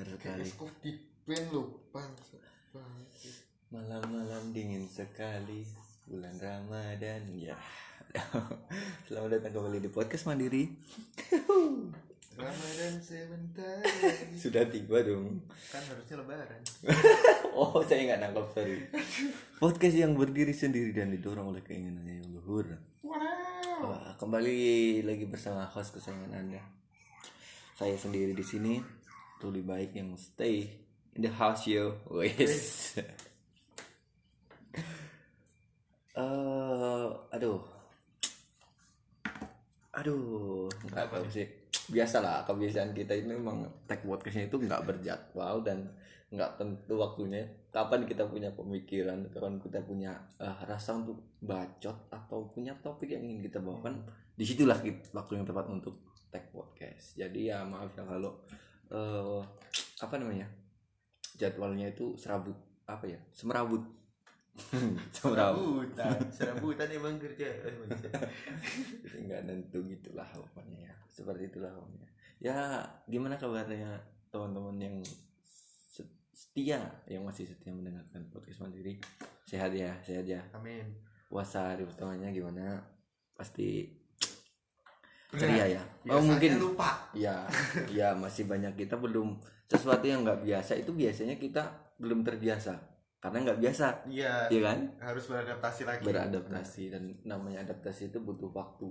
lancar sekali. Di band malam-malam dingin sekali bulan Ramadan ya. Selamat datang kembali di podcast mandiri. Ramadan sebentar. Sudah tiba dong. Kan harusnya lebaran. Oh saya nggak nangkap sorry. Podcast yang berdiri sendiri dan didorong oleh keinginannya yang luhur. Wow. Wah, kembali lagi bersama host kesayangan anda. Saya sendiri di sini lebih baik yang stay in the house yo. Wes. Eh, aduh. Aduh nggak tahu sih. Biasalah kebiasaan kita ini memang tag podcastnya itu nggak berjadwal dan nggak tentu waktunya. Kapan kita punya pemikiran kapan kita punya eh, rasa untuk bacot atau punya topik yang ingin kita bawakan di situlah kit- waktu yang tepat untuk tag podcast. Jadi ya maaf ya kalau eh, apa namanya? Jadwalnya itu serabut apa ya? Semerabut. Semerabut. Serabutan emang kerja. Nggak nentu gitulah pokoknya ya. Seperti itulah pokoknya. Ya gimana kabarnya teman-teman yang se- setia? Yang masih setia mendengarkan podcast mandiri? Sehat ya sehat ya? Amin. Puasa hari pertamanya gimana? Pasti. Ceria ya oh Biasanya mungkin. lupa. Ya ya masih banyak. Kita belum sesuatu yang nggak biasa itu biasanya kita belum terbiasa. Karena nggak biasa. Iya. Ya kan? Harus beradaptasi lagi. Beradaptasi dan namanya adaptasi itu butuh waktu.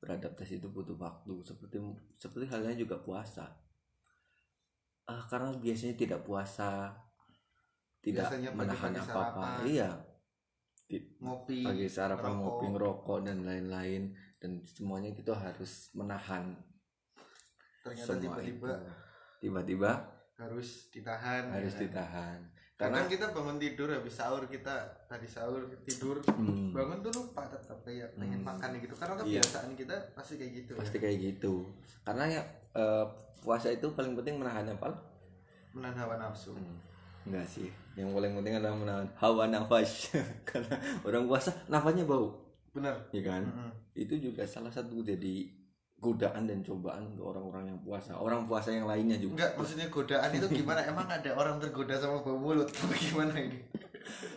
Beradaptasi itu butuh waktu. Seperti seperti halnya juga puasa. Ah karena biasanya tidak puasa tidak Biasanya menahan apa apa iya ngopi pagi sarapan ngerokok. ngopi ngerokok dan lain-lain. Dan semuanya itu harus menahan ternyata tiba-tiba tiba-tiba harus ditahan harus ya. ditahan. Karena karena kita bangun tidur habis sahur kita tadi sahur tidur. Hmm, bangun tuh lupa tetap kayak pengen Hmm. makan gitu. Karena Iya. kebiasaan kita pasti kayak gitu pasti ya. kayak gitu. Karena ya eh, puasa itu paling penting menahan apa? Menahan hawa nafsu. Hmm, enggak sih yang paling penting adalah menahan hawa nafas. Karena orang puasa nafasnya bau. Benar. Ya kan? Mm-mm. itu juga salah satu jadi godaan dan cobaan untuk orang-orang yang puasa. Orang puasa yang lainnya juga. Enggak maksudnya godaan itu gimana? Emang ada orang tergoda sama bau mulut? Apa gimana ini?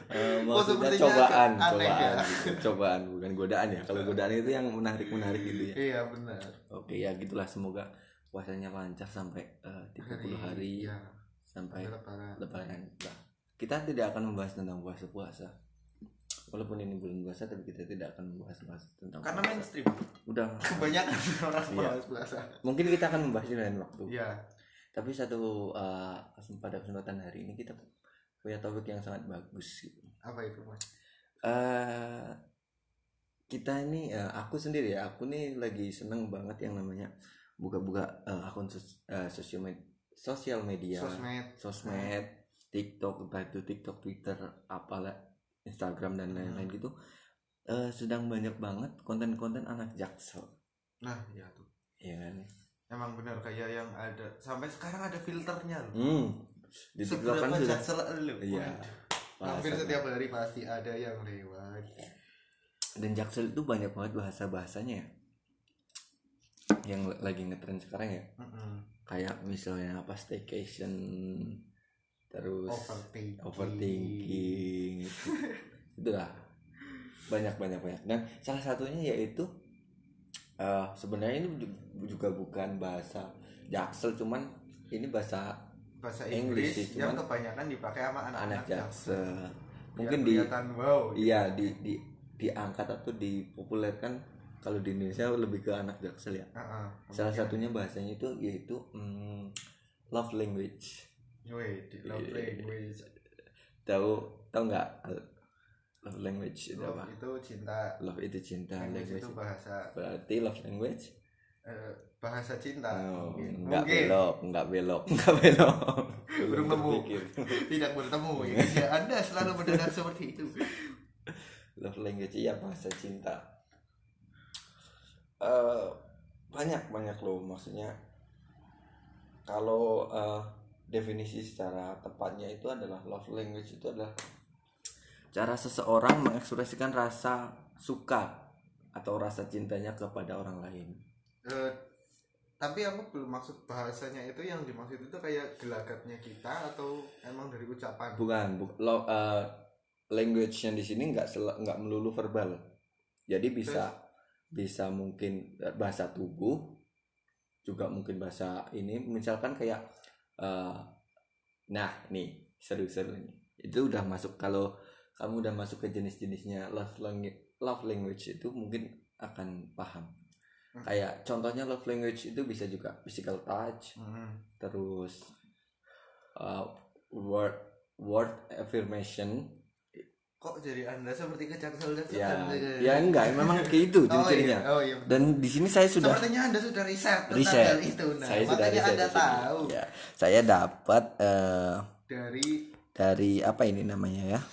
Oh, maksudnya sepertinya cobaan cobaan ya. gitu. cobaan bukan godaan ya. Kalau godaan itu yang menarik menarik gitu ya. Iya benar. Oke ya gitulah. Semoga puasanya lancar sampai eh, 30 hari ya sampai lebaran. lebaran. Nah, kita tidak akan membahas tentang puasa-puasa. Walaupun ini bulan puasa tapi kita tidak akan membahas bahas tentang karena puasa. mainstream. Udah. Kebanyakan orang Iya. bahas puasa. Mungkin kita akan membahas di lain waktu. Iya. Tapi satu uh, pada kesempatan hari ini kita punya topik yang sangat bagus gitu. apa itu mas? Eh, kita ini eh, aku sendiri ya aku nih lagi seneng banget yang namanya buka-buka eh, akun sos- eh, sosial med- sosial media. Sosmed. Sosmed TikTok entah itu TikTok Twitter apalah Instagram dan lain-lain gitu eh, sedang banyak banget konten-konten anak jaksel. Nah ya tuh. Ya kan? Emang benar kayak yang ada sampai sekarang ada filternya loh. Hmm. di TikTok kan sudah. jaksel lu iya. hampir setiap hari pasti ada yang lewat. Dan jaksel itu banyak banget bahasa bahasanya ya. Yang lagi ngetren sekarang ya. Mm-mm. kayak misalnya apa staycation terus overthinking. overthinking. Itu itulah. Banyak banyak banyak. Dan salah satunya yaitu eh, sebenarnya ini ju- juga bukan bahasa jaksel cuman ini bahasa bahasa English Inggris, sih, yang cuman kebanyakan dipakai sama anak anak-anak jaksel. Biar mungkin di wow iya di di diangkat atau dipopulerkan kalau di Indonesia lebih ke anak jaksel ya. Heeh. salah satunya bahasanya itu yaitu mm, love language Wait, di love Iya. language. Tahu tahu nggak love language itu love apa? itu cinta. Love itu cinta language language. itu bahasa berarti love language? Eh, bahasa cinta. Oh, mungkin. nggak Mungkin. belok nggak belok nggak belok. Belum terpikir. tidak bertemu. Ya ya anda selalu mendengar seperti itu. Love language iya bahasa cinta. Eh banyak banyak loh maksudnya. Kalau eh, definisi secara tepatnya itu adalah love language itu adalah cara seseorang mengekspresikan rasa suka atau rasa cintanya kepada orang lain. Eh, tapi aku belum maksud bahasanya itu yang dimaksud itu kayak gelagatnya kita atau emang dari ucapan? Bukan bu, lo, eh, language yang di sini nggak nggak melulu verbal. Jadi bisa bisa mungkin bahasa tubuh juga mungkin bahasa ini misalkan kayak eh, nah nih seru-seru nih itu udah masuk kalau kamu udah masuk ke jenis-jenisnya love language love language itu mungkin akan paham Hmm. kayak contohnya love language itu bisa juga physical touch Hmm. terus uh, word word affirmation kok jadi anda seperti kejaksaan ya ya enggak memang kayak itu oh, ciri-cirinya iya. oh iya betul. dan di sini saya sudah sepertinya anda sudah riset tentang riset. hal itu nah saya sudah makanya riset anda tahu. Ya saya dapat eh, dari dari apa ini namanya ya?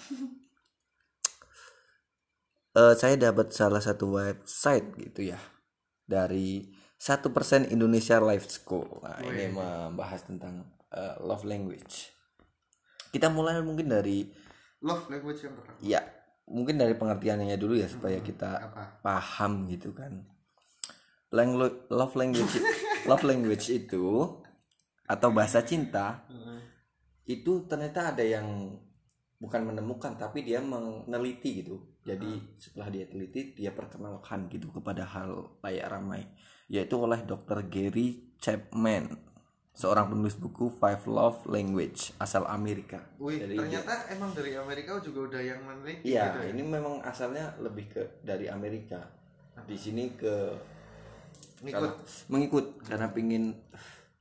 Eh, saya dapat salah satu website gitu ya. Dari satu persen Indonesia Life School. Nah ini Wih. membahas tentang eh, love language. Kita mulai mungkin dari love language yang pertama. Ya mungkin dari pengertiannya dulu ya supaya kita apa? paham gitu kan. Langlo- love language love language itu atau bahasa cinta Hmm. itu ternyata ada yang bukan menemukan tapi dia meneliti gitu. Jadi setelah dia teliti dia perkenalkan gitu kepada hal layak ramai yaitu oleh Dr. Gary Chapman seorang penulis buku Five Love Language asal Amerika Wih, Jadi dia- ternyata emang dari Amerika juga udah yang meneliti Iya, gitu ya? ini memang asalnya lebih ke dari Amerika. Di sini ke Ngikut. karena- mengikut karena pingin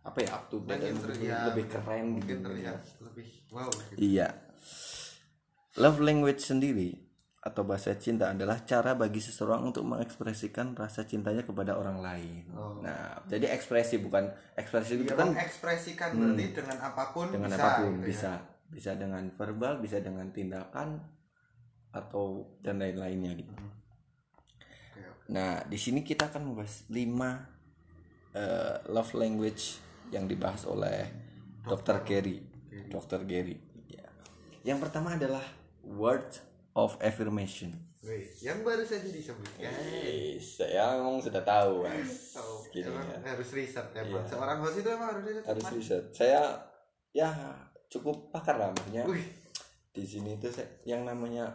apa ya up to date lebih, ya, keren mungkin gitu. terlihat lebih wow gitu. Iya. Love language sendiri atau bahasa cinta adalah cara bagi seseorang untuk mengekspresikan rasa cintanya kepada orang lain. Oh. Nah, jadi ekspresi bukan ekspresi itu Dia kan mengekspresikan berarti dengan apa pun dengan bisa, apa pun gitu ya. bisa bisa dengan verbal bisa dengan tindakan atau dan lain-lainnya gitu. Oke. Nah, di sini kita akan membahas 5 eh, love language yang dibahas oleh Dr. Gary. Dr. Gary. Ya. Yang pertama adalah word of affirmation. Yang baru saja disebutkan. Eh, saya memang sudah tahu, Mas. Oh, Gini emang ya. harus riset ya. Pak. Seorang host itu emang harus riset. Harus riset. Saya ya cukup pakar lah maksudnya. Wih, Di sini itu saya, yang namanya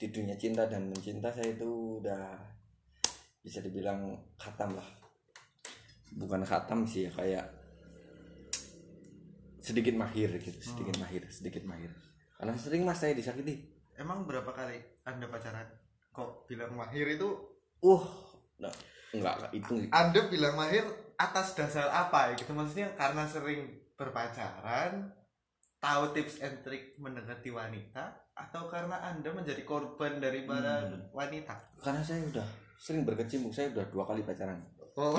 di dunia cinta dan mencinta saya itu udah bisa dibilang khatam lah. Bukan khatam sih ya kayak sedikit mahir gitu, sedikit mahir, sedikit mahir. Karena sering mas saya disakiti. Emang berapa kali Anda pacaran? Kok bilang mahir itu Uh, nah, enggak, itu Anda bilang mahir atas dasar apa gitu maksudnya karena sering berpacaran tahu tips and trick mendekati wanita atau karena Anda menjadi korban dari para Hmm. wanita? karena saya udah sering berkecimpung, saya udah dua kali pacaran. Oh,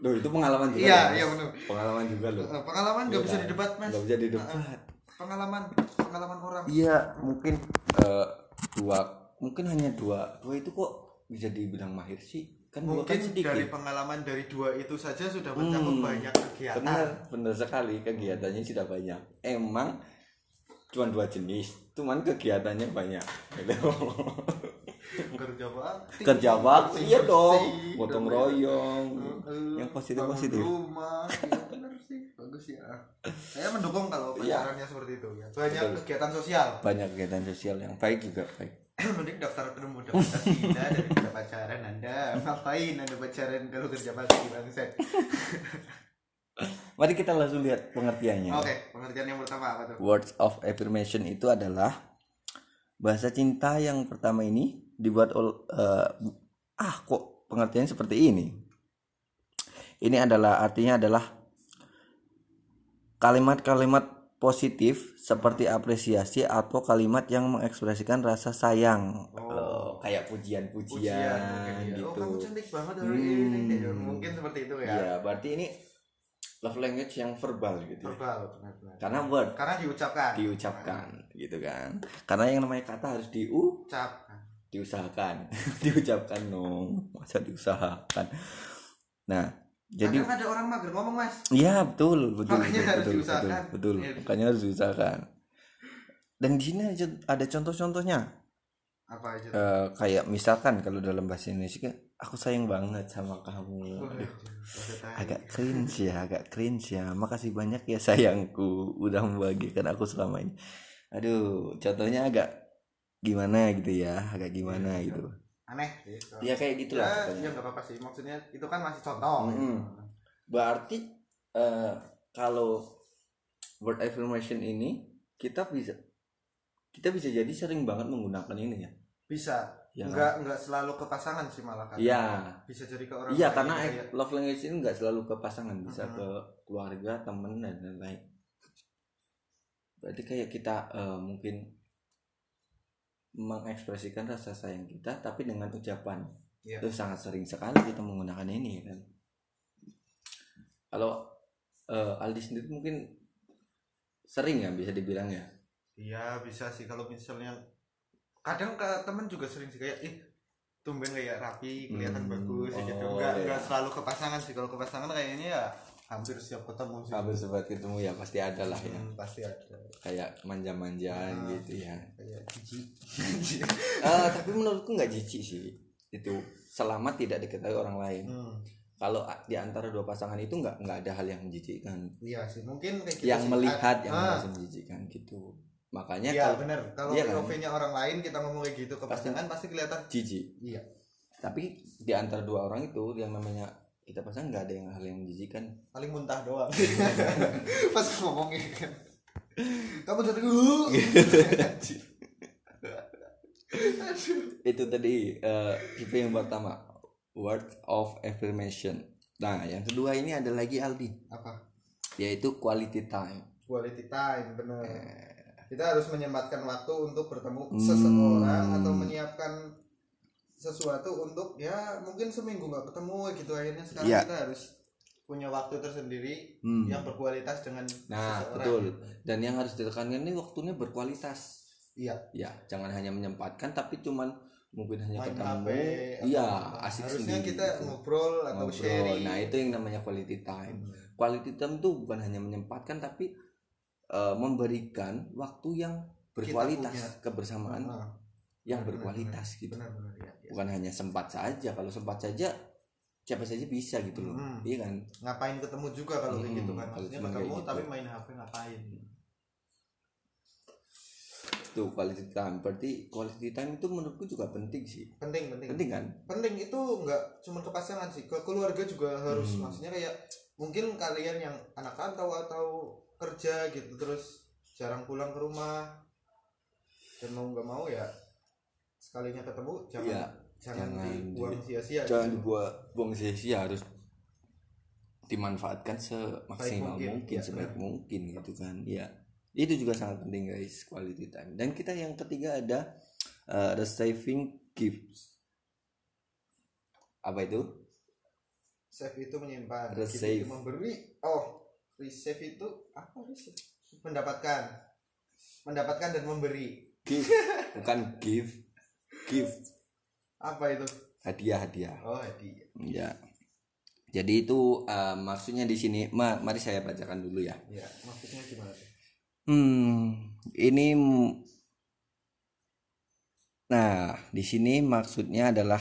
Loh, itu pengalaman juga. iya, iya benar. Pengalaman juga loh. Pengalaman nggak Iya bisa kan? didebat, Mas. Nggak bisa didebat. Pengalaman, pengalaman orang. Iya, mungkin eh, dua, mungkin hanya dua. Dua itu kok bisa dibilang mahir sih? Kan kan Mungkin sedikit. dari pengalaman dari dua itu saja sudah mencakup Hmm, banyak kegiatan. Benar, benar sekali kegiatannya sudah banyak. Emang cuma dua jenis, cuman kegiatannya banyak. Gitu. Kerja bakti. Kerja bakti, iya dong. Gotong royong, yang positif positif. rumah iya sih bagus ya saya mendukung kalau Iya. pacarannya seperti itu ya banyak Betul. kegiatan sosial Banyak kegiatan sosial yang baik juga baik. mending daftar ketemu daftar tidak daripada pacaran anda ngapain anda pacaran kalau kerja bakti bangset Mari kita langsung lihat pengertiannya. oke pengertian yang pertama apa tuh Words of affirmation itu adalah bahasa cinta yang pertama ini dibuat oleh ah kok pengertiannya seperti ini. Ini adalah artinya adalah kalimat-kalimat positif seperti apresiasi atau kalimat yang mengekspresikan rasa sayang. Oh. kayak pujian-pujian ya. gitu. oh kamu cantik banget hari Hmm. ini Ya, mungkin seperti itu ya Iya, berarti ini love language yang verbal gitu. ya. verbal benar-benar. Karena word karena diucapkan diucapkan gitu kan karena yang namanya kata harus diu ucapkan diusahakan diucapkan dong masa diusahakan nah jadi kadang ada orang mager ngomong mas. Iya betul betul Makanya betul, harus betul, diusahakan. betul, betul. Iya. makanya harus diusahakan. Dan di sini ada- contoh-contohnya. Apa aja? Eh, kayak misalkan kalau dalam bahasa Indonesia aku sayang banget sama kamu. Aduh, agak cringe ya agak cringe ya. Makasih banyak ya sayangku udah membagikan aku selama ini. Aduh contohnya agak gimana gitu ya agak gimana Iya, gitu aneh gitu. ya kayak gitulah ya, ya nggak apa-apa sih maksudnya itu kan masih contoh Mm-mm. berarti eh, kalau word affirmation ini kita bisa kita bisa jadi sering banget menggunakan ini ya bisa Ya. nggak nggak selalu ke pasangan sih malah kan Iya. bisa jadi ke orang Iya karena kayak- love language ini nggak selalu ke pasangan bisa Mhm. ke keluarga temen dan lain-lain berarti kayak kita eh, mungkin mengekspresikan rasa sayang kita tapi dengan ucapan. Iya. itu sangat sering sekali kita menggunakan ini kan? Kalau eh, Aldi sendiri mungkin sering ya bisa dibilang ya? Iya bisa sih. Kalau misalnya kadang ke temen juga sering sih. Kayak ih tumben kayak rapi kelihatan Hmm, bagus gitu. oh, nggak iya. nggak selalu ke pasangan sih. Kalau ke pasangan kayaknya ya hampir setiap ketemu sih. Habis sempat ketemu ya pasti ada lah ya. Hmm, pasti ada. Kayak manja-manjaan Ah. gitu ya. kayak jijik. Eh, tapi menurutku nggak jijik sih. Itu selama tidak diketahui orang lain. Hmm, kalau di antara dua pasangan itu nggak nggak ada hal yang menjijikkan. Iya sih mungkin kayak gitu yang sih. melihat yang ah, merasa menjijikkan gitu. Makanya iya kalau bener. Kalau Iya kan? POV-nya orang lain kita ngomong kayak gitu ke Pasti- pasangan pasti kelihatan jijik. Iya. Tapi di antara dua orang itu yang namanya kita pasang nggak ada yang hal yang menjijikkan paling muntah doang. Pas ngomongnya. Kan kamu jadi dulu. Itu tadi tipe yang pertama. Word of affirmation. Nah yang kedua ini ada lagi Aldi. Apa? Yaitu quality time. Quality time bener Eh. kita harus menyempatkan waktu untuk bertemu Hmm. seseorang atau menyiapkan sesuatu untuk ya mungkin seminggu nggak ketemu gitu akhirnya sekarang Iya. kita harus punya waktu tersendiri Hmm. yang berkualitas dengan Nah, seseorang betul. dan yang harus ditekankan ini waktunya berkualitas iya ya jangan hanya menyempatkan tapi cuman mungkin hanya main ketemu HP iya asik harusnya sendiri kita gitu. ngobrol atau Ngobrol. sharing nah itu yang namanya quality time Hmm. quality time itu bukan hanya menyempatkan tapi eh, memberikan waktu yang berkualitas kebersamaan Nah, yang benar, berkualitas gitu. Benar benar ya, ya. bukan hanya sempat saja kalau sempat saja siapa saja bisa gitu loh. Hmm. iya kan? Ngapain ketemu juga kalau kayak Hmm, gitu kan? maksudnya ketemu gitu. tapi main HP ngapain? Tuh quality time. Berarti quality time itu menurutku juga penting sih. Penting penting. Penting kan? Penting itu nggak cuma ke pasangan sih ke keluarga juga harus. Hmm. maksudnya kayak mungkin kalian yang anak rantau atau kerja gitu terus jarang pulang ke rumah dan mau nggak mau ya sekalinya ketemu jangan Iya, jangan, jangan dibuang di- sia-sia jangan gitu. dibuat buang sia-sia harus dimanfaatkan semaksimal mungkin, mungkin, ya, sebaik benar. mungkin gitu kan ya itu juga sangat penting guys quality time. Dan kita yang ketiga ada uh, receiving gifts. Apa itu? Save itu menyimpan. Gift itu memberi oh receive itu apa receive? Mendapatkan. Mendapatkan dan memberi. Gift bukan gift gift. Apa itu? Hadiah hadiah. Oh hadiah. Ya jadi itu uh, maksudnya di sini ma mari saya bacakan dulu ya. Ya maksudnya gimana Hmm, ini Nah, di sini maksudnya adalah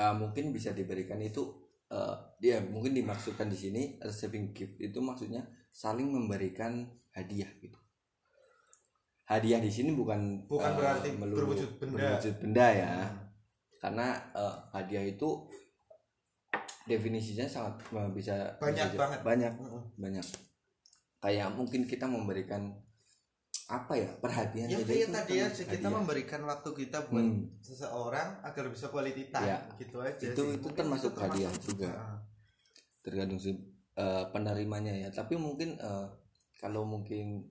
uh, mungkin bisa diberikan itu uh, dia mungkin dimaksudkan di sini receiving gift itu maksudnya saling memberikan hadiah gitu. Hadiah di sini bukan Bukan uh, berarti melulu berwujud benda. berwujud benda ya. Karena uh, hadiah itu definisinya sangat uh, bisa Banyak bisa- banget. banyak Mm-mm. banyak kayak mungkin kita memberikan apa ya perhatian ya kayak itu tadi termasuk aja kita hadiah. memberikan waktu kita buat Hmm. seseorang agar bisa quality time Ya. gitu aja Itu- sih. itu Mungkin termasuk hadiah juga. Ah. tergantung si eh, penerimanya ya tapi mungkin eh, kalau mungkin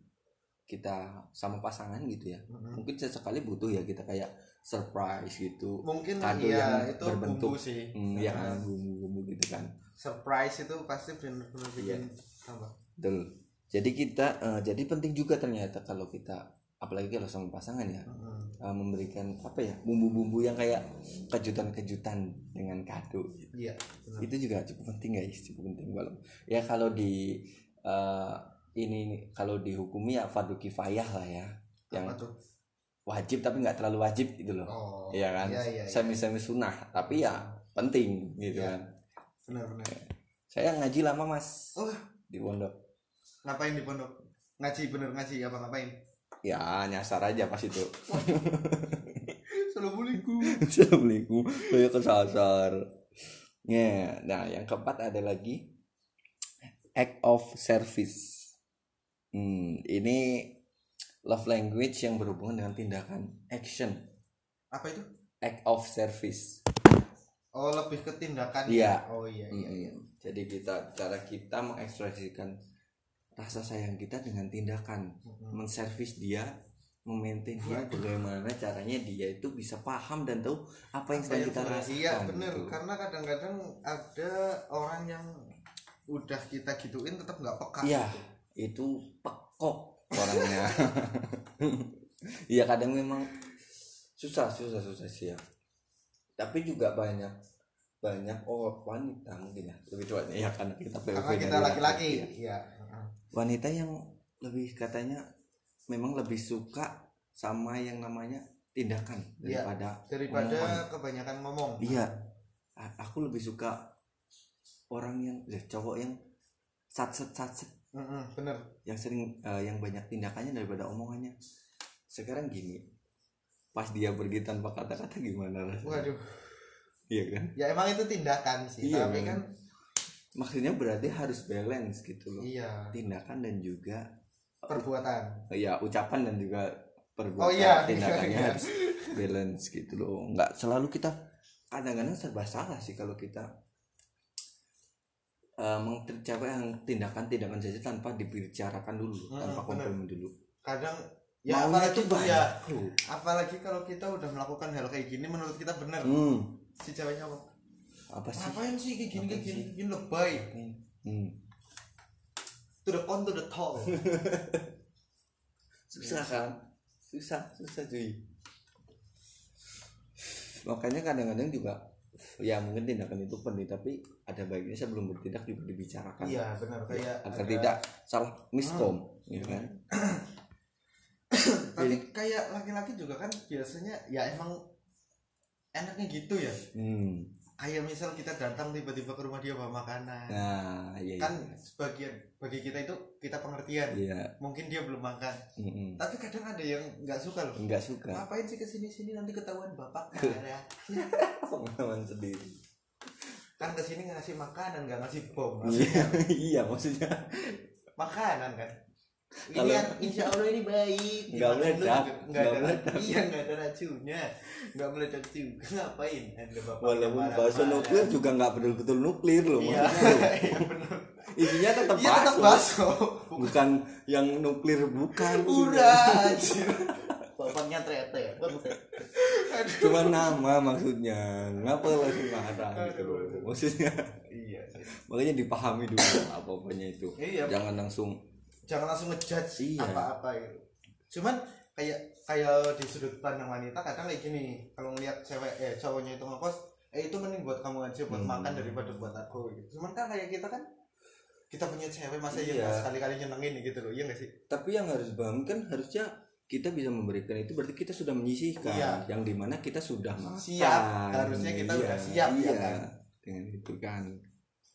kita sama pasangan gitu ya. Mm-mm. mungkin sesekali butuh ya kita kayak surprise gitu. Mungkin Kado iya yang itu berbentuk- bumbu sih. Hmm, ya kan bumbu-bumbu gitu kan. Surprise itu pasti benar-benar bikin tambah. Betul. Jadi kita eh, jadi penting juga ternyata kalau kita apalagi kalau sama pasangan ya Mm-mm. eh, memberikan apa ya bumbu-bumbu yang kayak kejutan-kejutan dengan kado. Gitu. iya benar. itu juga cukup penting guys cukup penting. Walau ya kalau di eh, ini kalau dihukumi ya fardu kifayah lah ya. Yang apa tuh? wajib tapi nggak terlalu wajib gitu loh. Oh Iya kan? iya iya, iya. semi semi sunnah tapi ya penting gitu Iya. kan. Benar benar. Saya ngaji lama mas. Oh. Di pondok. Ngapain di pondok? Ngaji bener ngaji apa ngapain? Ya nyasar aja pas itu. Assalamualaikum. Assalamualaikum. Saya kesasar ya nah yang keempat ada lagi act of service hmm, ini love language yang berhubungan dengan tindakan action apa itu act of service oh lebih ke tindakan Iya. oh iya iya iya Mm, jadi kita cara kita mengekspresikan rasa sayang kita dengan tindakan Mm-mm. menservis dia memaintain dia bagaimana caranya dia itu bisa paham dan tahu apa yang sedang kita rasakan iya bener gitu. karena kadang-kadang ada orang yang udah kita gituin tetap nggak peka Iya. gitu. Itu pekok orangnya. Iya kadang memang susah susah susah sih ya. Tapi juga banyak banyak oh wanita mungkin ya. Lebih tepatnya ya karena kita karena kita laki-laki. ya. iya. wanita yang lebih katanya memang lebih suka sama yang namanya tindakan Iya, daripada daripada omongan. kebanyakan ngomong. Iya. Aku lebih suka orang yang eh, cowok yang satset satset Mm-mm, bener. Yang sering eh, yang banyak tindakannya daripada omongannya. Sekarang gini pas dia pergi tanpa kata-kata gimana rasanya waduh. Iya kan? Ya emang itu tindakan sih Iya, tapi kan. kan maksudnya berarti harus balance gitu loh. Iya. Tindakan dan juga perbuatan. ya ucapan dan juga perbuatan. Oh, iya. tindakannya Iya. harus balance gitu loh. Nggak selalu kita kadang-kadang serba salah sih kalau kita uh, mencapai yang tindakan-tindakan saja tanpa dibicarakan dulu Hmm, tanpa kompromi dulu. Kadang ya maunya apalagi banyak ya apalagi kalau kita udah melakukan hal kayak gini menurut kita benar. Hmm, si ceweknya apa? Apa sih? Ngapain sih kayak gini kayak gini? gini lebay. Hmm. to the con to the top susah kan? Susah susah cuy. Makanya kadang-kadang juga ya mungkin tindakan itu penting tapi ada baiknya sebelum bertindak juga dibicarakan. Iya benar. Kayak agar ada- tidak salah miskom ya kan? Tapi kayak laki-laki juga kan biasanya ya emang enaknya gitu ya. Hmm. Kayak misal kita datang tiba-tiba ke rumah dia bawa makanan. Nah iya kan iya. sebagian bagi kita itu kita pengertian. Iya. Mungkin dia belum makan. Mm-mm. tapi kadang ada yang nggak suka loh. Nggak suka. Ngapain sih ke sini sini nanti ketahuan bapak ya pengalaman sendiri. Kan ke sini ngasih makanan nggak ngasih bom. Iya iya maksudnya. Makanan kan Kalau- insya Allah ini baik. Nggak meledak, nggak ada meledak. iya nggak ada racunnya nggak meledak juga. Ngapain? Walaupun bakso nuklir juga nggak betul-betul nuklir loh iya maksudnya. iya benar isinya tetap iya tetap bakso. bakso. Bukan yang nuklir bukan. Udah anjir bapaknya trete cuma nama maksudnya. Ngapa langsung marah gitu loh maksudnya? Iya sih. makanya dipahami dulu apa apanya itu. Iya. Jangan langsung jangan langsung ngejudge Iya. apa-apa gitu. Cuman kayak kayak di sudut pandang wanita kadang kayak gini, kalau ngeliat cewek eh cowoknya itu ngekos, eh itu mending buat kamu aja buat Hmm. makan daripada buat aku gitu. Cuman kan kayak kita kan kita punya cewek masa ya Iya. nggak sekali-kali nyenengin gitu loh, iya gak sih? tapi yang harus paham kan harusnya kita bisa memberikan itu berarti kita sudah menyisihkan Iya. yang di mana kita sudah makan Siap. Harusnya kita udah siap, iya. ya kan? dengan itu kan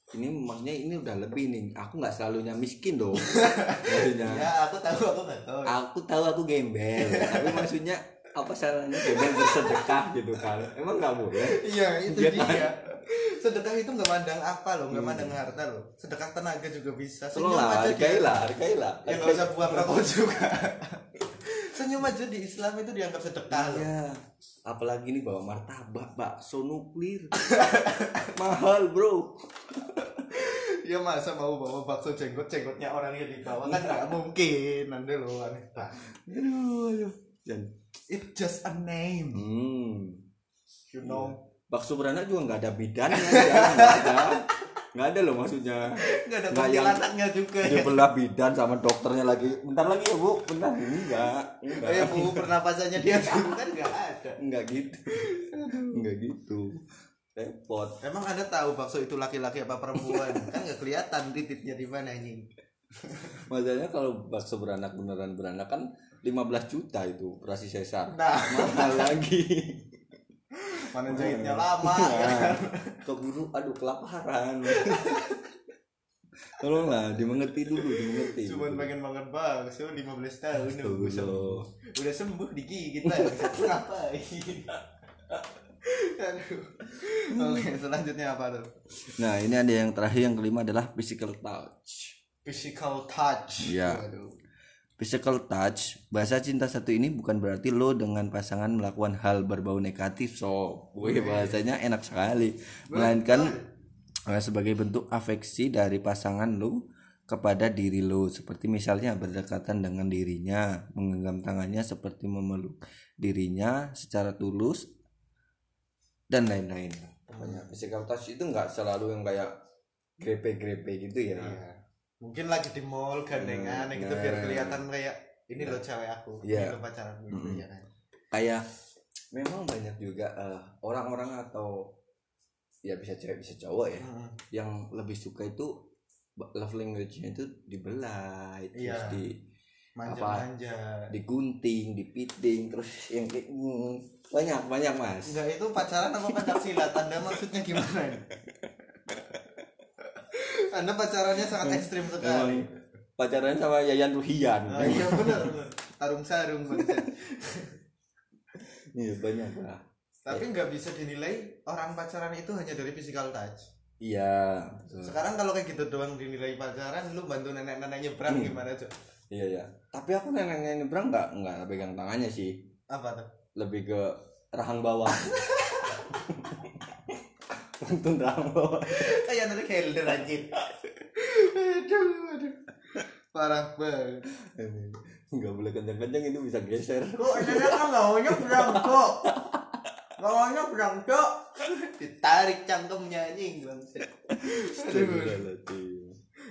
ini maksudnya ini udah lebih nih aku nggak selalunya miskin dong maksudnya Ya aku tahu aku nggak tahu. aku tahu aku gembel tapi maksudnya apa salahnya gembel bersedekah gitu kan emang nggak boleh Iya itu Iya dia. kan? Sedekah itu nggak mandang apa loh, nggak Hmm. mandang harta loh. Sedekah tenaga juga bisa. Senyum tolonglah aja hargailah hargailah Ya nggak usah buang rokok juga. Senyum aja di Islam itu dianggap sedekah loh. Iya. Apalagi nih bawa martabak, bakso nuklir. Mahal, Bro. Ya masa mau bawa bakso jenggot jenggotnya orangnya di bawah kan nggak mungkin nanti lo aneh banget. Aduh, aduh. Dan It just a name, hmm. you know. Bakso beranak juga nggak ada bidannya, ya. nggak ada. Nggak ada loh maksudnya. Nggak ada Nggak yang- kuntilanaknya juga. Dia belah bidan sama dokternya lagi. Bentar lagi ya, Bu. Bentar ini enggak. Enggak. Eh bu pernapasannya dia kan nggak ada. Enggak gitu. Enggak gitu. Repot. Emang anda tahu bakso itu laki-laki apa perempuan? kan nggak kelihatan titiknya di mana anjing. Masalahnya kalau bakso beranak beneran beranak kan 15 juta itu operasi sesar. Nah. Mahal lagi. Mana jahitnya lama Nah, keburu aduh kelaparan. Tolonglah dimengerti dulu dimengerti. Cuman pengen makan bakso 15 tahun nunggu sembuh. Udah sembuh digigit lah ngapain Aduh. Oke, selanjutnya apa tuh? nah ini ada yang terakhir yang kelima adalah physical touch Physical touch. Iya. Waduh. Physical touch, bahasa cinta satu ini bukan berarti lo dengan pasangan melakukan hal berbau negatif, so, wih bahasanya enak sekali. Melainkan eh, sebagai bentuk afeksi dari pasangan lo kepada diri lo, seperti misalnya berdekatan dengan dirinya, menggenggam tangannya seperti memeluk dirinya secara tulus dan lain-lain. Pokoknya physical touch itu nggak selalu yang kayak grepe-grepe gitu ya. Iya. Mungkin lagi di mall gandengan gitu Nah. biar kelihatan kayak ini loh cewek aku, Iya. ini loh pacaran gitu Mm-mm. ya kan. kayak memang banyak juga eh, orang-orang atau ya bisa cewek bisa cowok ya Mm-mm. yang lebih suka itu love language-nya itu dibelai terus Iya. di Manja-manja. digunting dipiting terus yang kayak mm, banyak banyak mas Enggak itu pacaran apa pencak silat? Anda maksudnya gimana ini? Anda pacarannya sangat ekstrim sekali. Pacaran sama Yayan Ruhian Ah, iya benar. Tarung sarung iya banyak lah Tapi nggak bisa dinilai orang pacaran itu hanya dari physical touch. iya betul. Sekarang kalau kayak gitu doang dinilai pacaran, lu bantu nenek-nenek nyebrang Hmm. gimana cok? iya ya tapi aku nenek nyebrang nggak nggak pegang tangannya sih Apa tuh? lebih ke rahang bawah Tuntun rahang bawah Kayak nanti kelder anjir. aduh, aduh. Parah banget. nggak boleh kencang-kencang itu bisa geser Kok nenek kan nggak maunya berang kok? Nggak maunya berang kok? Ditarik cangkemnya anjing bangsa.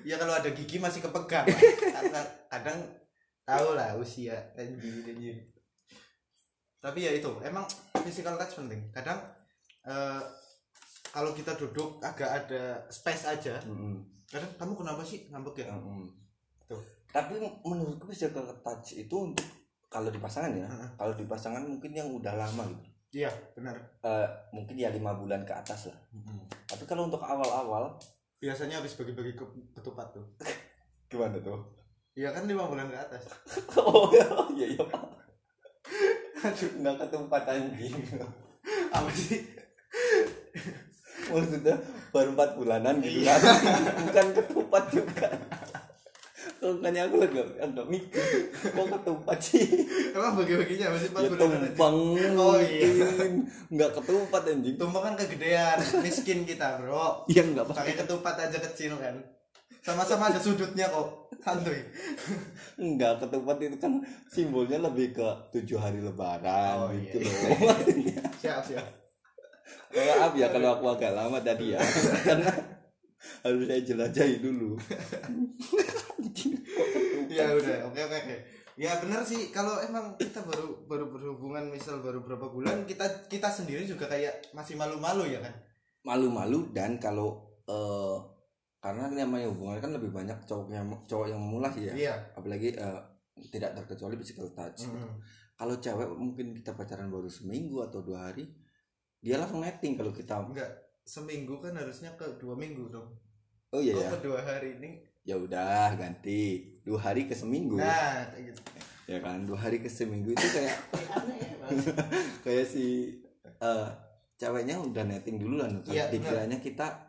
Ya kalau ada gigi masih kepegang. Kadang tahu lah usia anjing anjing. Tapi ya itu, emang physical touch penting. Kadang eh, kalau kita duduk agak ada space aja. Mm-mm. Kadang kamu kenapa sih ngambek ya? Mm-mm. Tuh. tapi menurutku physical touch itu untuk kalau di pasangan ya Heeh. kalau di pasangan mungkin yang udah lama gitu Iya, benar. Eh, mungkin ya lima bulan ke atas lah tapi kalau untuk awal-awal Biasanya habis bagi-bagi ke ketupat tuh. gimana tuh Iya kan lima bulan ke atas. oh iya iya pak aduh nggak ketempat anjing Apa sih? maksudnya baru empat bulanan gitu Iya. kan bukan ketupat juga makanya aku agak agak mikir kok ketupat sih Emang bagi-baginya masih empat ya bulan aja. tumpang Oh, iya. mungkin. nggak ketupat anjing Tumpeng kan kegedean, miskin kita bro. iya nggak pakai Pakai ketupat aja kecil kan. Sama-sama ada sudutnya kok. Santuy. Enggak, ketupat itu kan simbolnya lebih ke tujuh hari lebaran Oh, gitu iya. loh. Siap siap. Maaf ya kalau aku agak lama tadi ya. Karena harus saya jelajahi dulu. Ya udah, oke oke oke. Ya benar sih kalau emang kita baru baru berhubungan misal baru berapa bulan kita kita sendiri juga kayak masih malu-malu ya kan. Malu-malu dan kalau eh, karena namanya hubungan kan lebih banyak cowok yang cowok yang memulai ya. Iya. Apalagi eh, tidak terkecuali physical touch. Mm-mm. Kalau cewek mungkin kita pacaran baru seminggu atau dua hari, dia langsung netting kalau kita. Enggak seminggu kan harusnya ke dua minggu dong. Oh iya ya. Ke dua hari ini? ya udah ganti dua hari ke seminggu Nah, gitu. ya kan dua hari ke seminggu itu kayak ya, kayak si eh ceweknya udah netting dulu lah Iya, dikiranya kita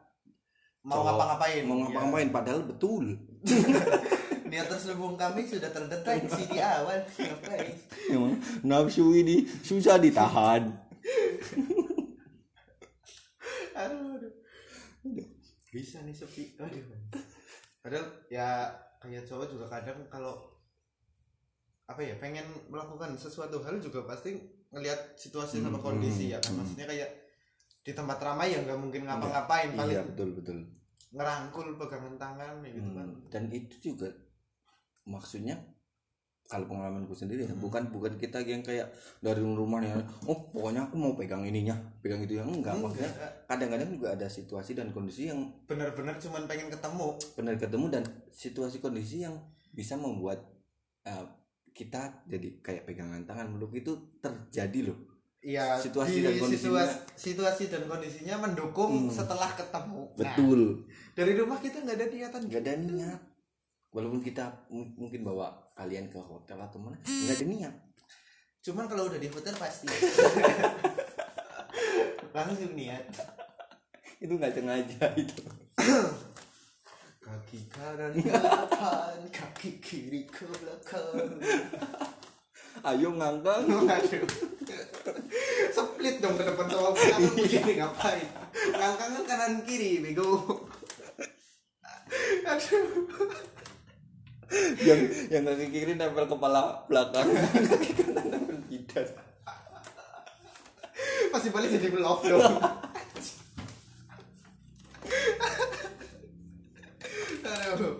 mau ngapa-ngapain? Mau ngapa-ngapain padahal betul. Niat terselubung kami sudah terdeteksi di awal ngapain emang nafsu ini susah ditahan. Aduh, aduh. bisa nih sepi. Aduh. Padahal ya kayak cowok juga kadang kalau apa ya pengen melakukan sesuatu hal juga pasti ngelihat situasi sama Hmm, kondisi ya kan? hmm. maksudnya kayak di tempat ramai ya nggak mungkin ngapa-ngapain paling iya betul betul. ngerangkul pegangan tangan gitu kan. Hmm, dan itu juga maksudnya kalau pengalamanku sendiri ya Hmm. bukan bukan kita yang kayak dari rumahnya oh pokoknya aku mau pegang ininya pegang itu yang enggak maksudnya Enggak, kadang-kadang juga ada situasi dan kondisi yang bener-bener cuman pengen ketemu. benar ketemu dan situasi kondisi yang bisa membuat eh, kita jadi kayak pegangan tangan meluk itu terjadi loh Iya, Situasi di dan kondisinya. situasi, situasi dan kondisinya mendukung Hmm. setelah ketemu. Nah, betul dari rumah kita nggak ada niatan nggak ada niat walaupun kita mungkin bawa kalian ke hotel atau mana nggak ada niat Cuman kalau udah di hotel pasti langsung niat. itu nggak sengaja itu Kaki kanan ke depan, kaki kiri ke belakang. Ayo ngangkang. Split dong ke depan sama belakang begini ngapain? Ngangkang kan kanan kiri, bego. Aduh. yang yang kaki kiri nempel kepala belakang kaki kanan nempel jidat Pasti balik jadi belok dong. Aduh.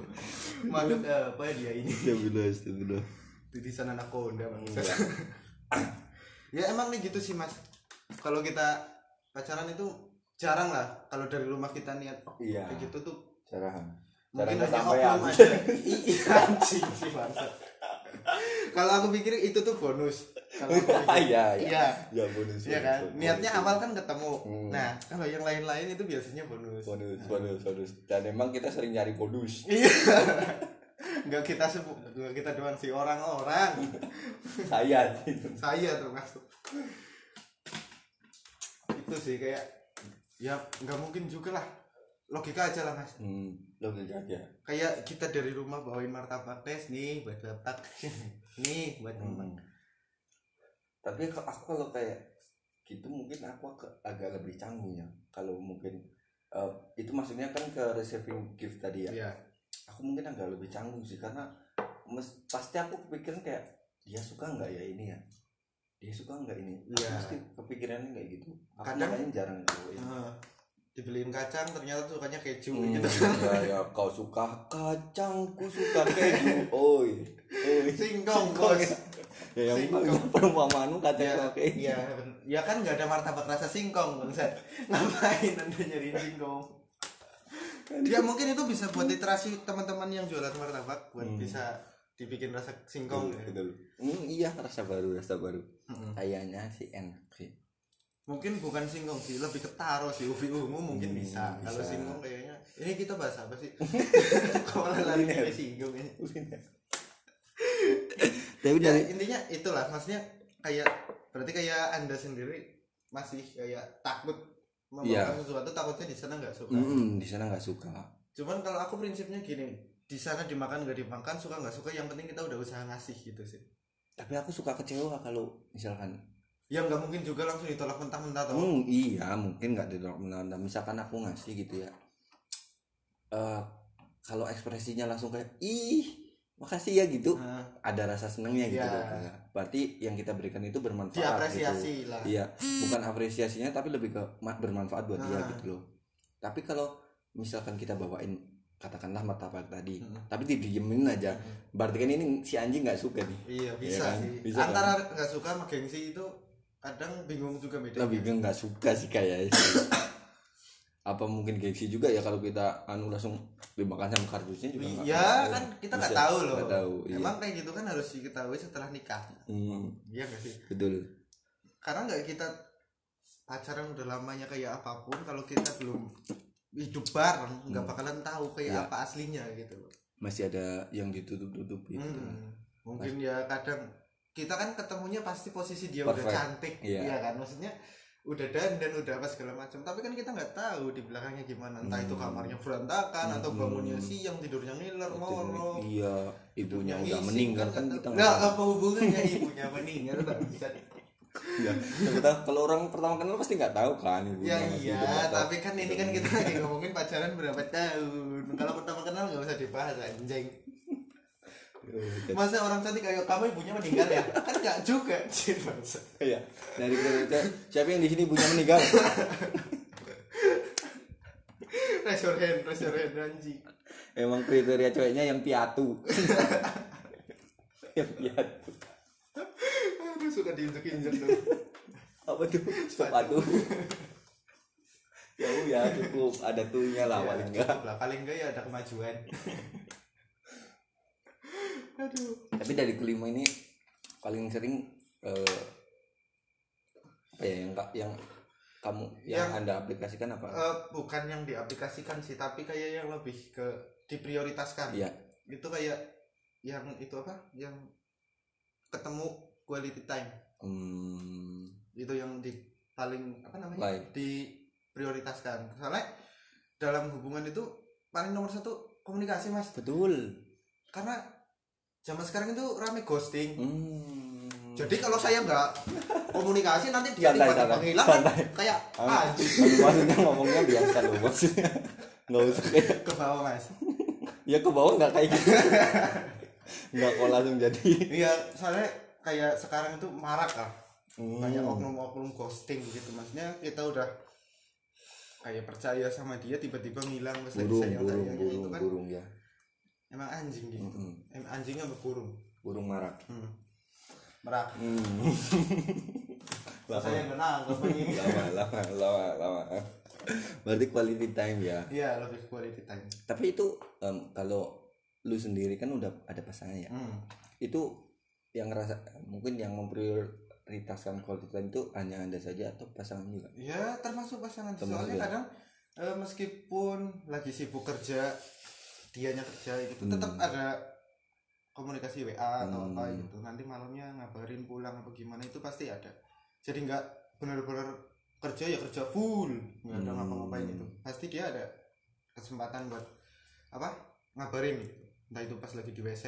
Makhluk apa dia ini? Astagfirullah, astagfirullah. Titisan anaconda bangsa. ya emang nih gitu sih mas. Kalau kita pacaran itu jarang lah. Kalau dari rumah kita niat Iya. kayak gitu tuh Cara mungkin hanya oknum aja. Iya anjing sih bangsa. Kalau aku pikir itu tuh bonus. Kalau Iya, iya. Iya. Ya bonus. Iya kan? bonus, Niatnya awal kan ketemu. Hmm. Nah, kalau yang lain-lain itu biasanya bonus. bonus, bonus, bonus. Dan emang kita sering nyari bonus. Iya. Enggak kita sebut, enggak kita doang sih orang-orang. Saya. Saya termasuk. Itu sih kayak ya nggak mungkin juga lah. Logika aja lah mas. Hmm, logika aja. Kayak kita dari rumah bawain martabak tes nih buat bapak, nih buat teman. Hmm. Tapi kalau aku kalau kayak gitu mungkin aku agak lebih canggung ya. Kalau mungkin eh, itu maksudnya kan ke receiving gift tadi ya. Iya. Aku mungkin agak lebih canggung sih karena mes- pasti aku kepikiran kayak dia suka nggak ya ini ya. Dia suka nggak ini? Aku Iya. Pasti kepikirannya kayak gitu. Aku Kadang- jarang bawain. Nah, dibeliin kacang ternyata sukanya keju Hmm, gitu. ya, ya, kau suka kacang, ku suka keju. Oi, oi. Singkong bos. Ya, yang Singkong. perumpamaan kacang Ya, keju. iya, ben- ya kan nggak ada martabak rasa singkong bangsa. Ngapain anda nyariin singkong? Ya mungkin itu bisa buat literasi teman-teman yang jualan martabak buat Hmm. bisa dibikin rasa singkong. ya. Betul. Hmm, iya rasa baru, rasa baru. Mm-mm. Kayaknya sih enak sih. Mungkin bukan singkong sih, lebih ke taro sih. Ubi ungu mungkin Hmm, bisa. Kalau bisa. singkong kayaknya ini kita bahas apa sih? Kok malah lari ke singkong ini? Tapi Ya, dari intinya itulah maksudnya kayak berarti kayak anda sendiri masih kayak takut Iya. membawa sesuatu takutnya di sana nggak suka. Mm-mm, di sana nggak suka. Cuman kalau aku prinsipnya gini, di sana dimakan nggak dimakan suka nggak suka yang penting kita udah usaha ngasih gitu sih. Tapi aku suka kecewa kalau misalkan Ya nggak mungkin juga langsung ditolak mentah-mentah toh. Hmm, iya, mungkin nggak ditolak menanda. Misalkan aku ngasih gitu ya. Eh, kalau ekspresinya langsung kayak ih, makasih ya gitu. Nah, Ada rasa senengnya gitu. Iya. loh. Berarti yang kita berikan itu bermanfaat gitu. diapresiasi lah. Iya, bukan apresiasinya tapi lebih ke ma- bermanfaat buat dia Nah. gitu loh. Tapi kalau misalkan kita bawain katakanlah martabak tadi, Mm-mm. tapi didiemin aja, berarti kan ini si anjing nggak suka nih. Iya bisa kan? sih. Bisa Antara nggak suka sama gengsi itu kadang bingung juga beda. Lebih ke nggak suka sih kayaknya. Apa mungkin gengsi juga ya kalau kita anu langsung dimakan sama kardusnya juga nggak Iya tahu. kan kita nggak tahu loh. nggak tahu, iya. Emang kayak gitu kan harus diketahui setelah nikah. Hmm, Iya nggak sih? betul. Karena nggak kita pacaran udah lamanya kayak apa pun kalau kita belum hidup bareng nggak Hmm. bakalan tahu kayak Iya. apa aslinya gitu loh. Masih ada yang ditutup-tutupi gitu. Hmm. Mungkin ya kadang kita kan ketemunya pasti posisi dia udah Perfect. cantik, Iya. iya kan? Maksudnya udah dandan udah apa segala macam. Tapi kan kita nggak tahu di belakangnya gimana. Entah itu Hmm. kamarnya berantakan atau Hmm. bangunnya siang tidurnya ngiler ngorok. Iya, ibunya udah meninggal kan nggak kita nggak Nggak apa hubungannya ibunya meninggal tak bisa. Ya, kita kalau orang pertama kenal pasti nggak tahu kan ibunya Ya iya, atau- tapi kan ini kan kita lagi ngomongin pacaran berapa tahun. Kalau pertama kenal nggak usah dibahas anjing. Masa orang cantik kayak kamu ibunya meninggal ya? Kan nggak juga. Iya. Dari kita siapa yang di sini ibunya meninggal? Raise your hand, raise your hand anjing. Emang kriteria ceweknya yang piatu. yang piatu. Aduh suka diinjek-injek tuh. Apa tuh? Sepatu. ya ya cukup ada tuhnya lah Ya, paling enggak. lah. Paling enggak ya ada kemajuan. Aduh. tapi dari kelima ini paling sering eh, apa ya yang yang kamu yang, Yang- anda aplikasikan apa? Eh, bukan yang diaplikasikan sih tapi kayak yang lebih ke diprioritaskan. Iya. Itu kayak yang itu apa? Yang ketemu quality time. Hmm, itu yang di paling apa namanya? Baik. diprioritaskan. Soalnya dalam hubungan itu paling nomor satu komunikasi mas. Betul. Karena zaman sekarang itu rame ghosting. Hmm. jadi kalau saya nggak komunikasi nanti dia tiba-tiba santai, hilang kan kayak Ah, anjing. maksudnya ngomongnya biasa loh maksudnya. Nggak usah kayak ke bawah mas. Ya ke bawah nggak kayak gitu. Nggak kok langsung jadi. Iya soalnya kayak sekarang itu marak lah. Hmm. kayak oknum-oknum ghosting gitu maksudnya kita udah kayak percaya sama dia tiba-tiba ngilang lagi burung sayang burung burung itu kan. burung ya emang anjing gitu Mm-mm. emang anjingnya berburung burung. Marak. Hmm. merak. Hmm. lama saya ini lama lama lama lama berarti quality time ya? Iya lebih quality time. Tapi itu em, kalau lu sendiri kan udah ada pasangan ya? Hmm. itu yang ngerasa mungkin yang memprioritaskan quality time itu hanya anda saja atau pasangan juga? Ya termasuk pasangan. Termasuk soalnya ya. kadang eh, meskipun lagi sibuk kerja dianya kerja gitu. Hmm. tetap ada komunikasi WA atau apa Hmm. gitu. Nanti malamnya ngabarin pulang apa gimana itu pasti ada. Jadi nggak benar-benar kerja ya kerja full. Nggak ada Hmm. ngapa-ngapain gitu. Pasti dia ada kesempatan buat apa? Ngabarin. Gitu entah itu pas lagi di WC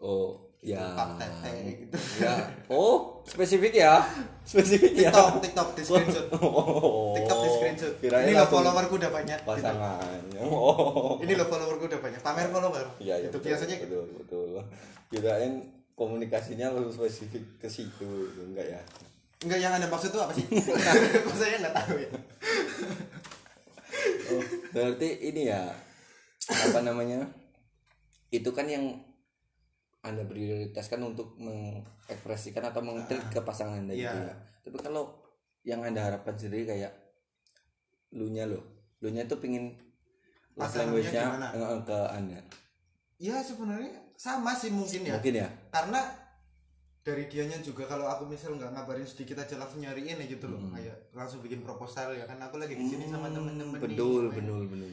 oh ya. Pap tete gitu. Ya. Oh spesifik ya? Spesifik ya? TikTok TikTok di screenshot. Oh, TikTok screenshot Kirain ini lo followerku udah banyak gitu. pasangannya oh ini lo followerku udah banyak pamer follower Iya, iya, itu betul, biasanya gitu. betul, betul. Kirain komunikasinya lebih spesifik ke situ, gitu. enggak ya? enggak yang anda maksud itu apa sih kok saya nggak tahu ya Oh, berarti ini ya apa namanya? Itu kan yang anda prioritaskan untuk mengekspresikan atau mengtrik ke pasangan anda gitu Iya. ya. Tapi kalau yang anda harapkan sendiri kayak lu nya lo, lu nya tuh pingin love Pasangannya language-nya gimana? eh, ke anda. ya sebenarnya sama sih mungkin ya Mungkin ya. karena dari dianya juga kalau aku misal nggak ngabarin sedikit aja langsung nyariin ya gitu loh Hmm. kayak langsung bikin proposal ya kan aku lagi di sini sama Hmm, temen-temen nih, Betul, ngapain. betul, betul.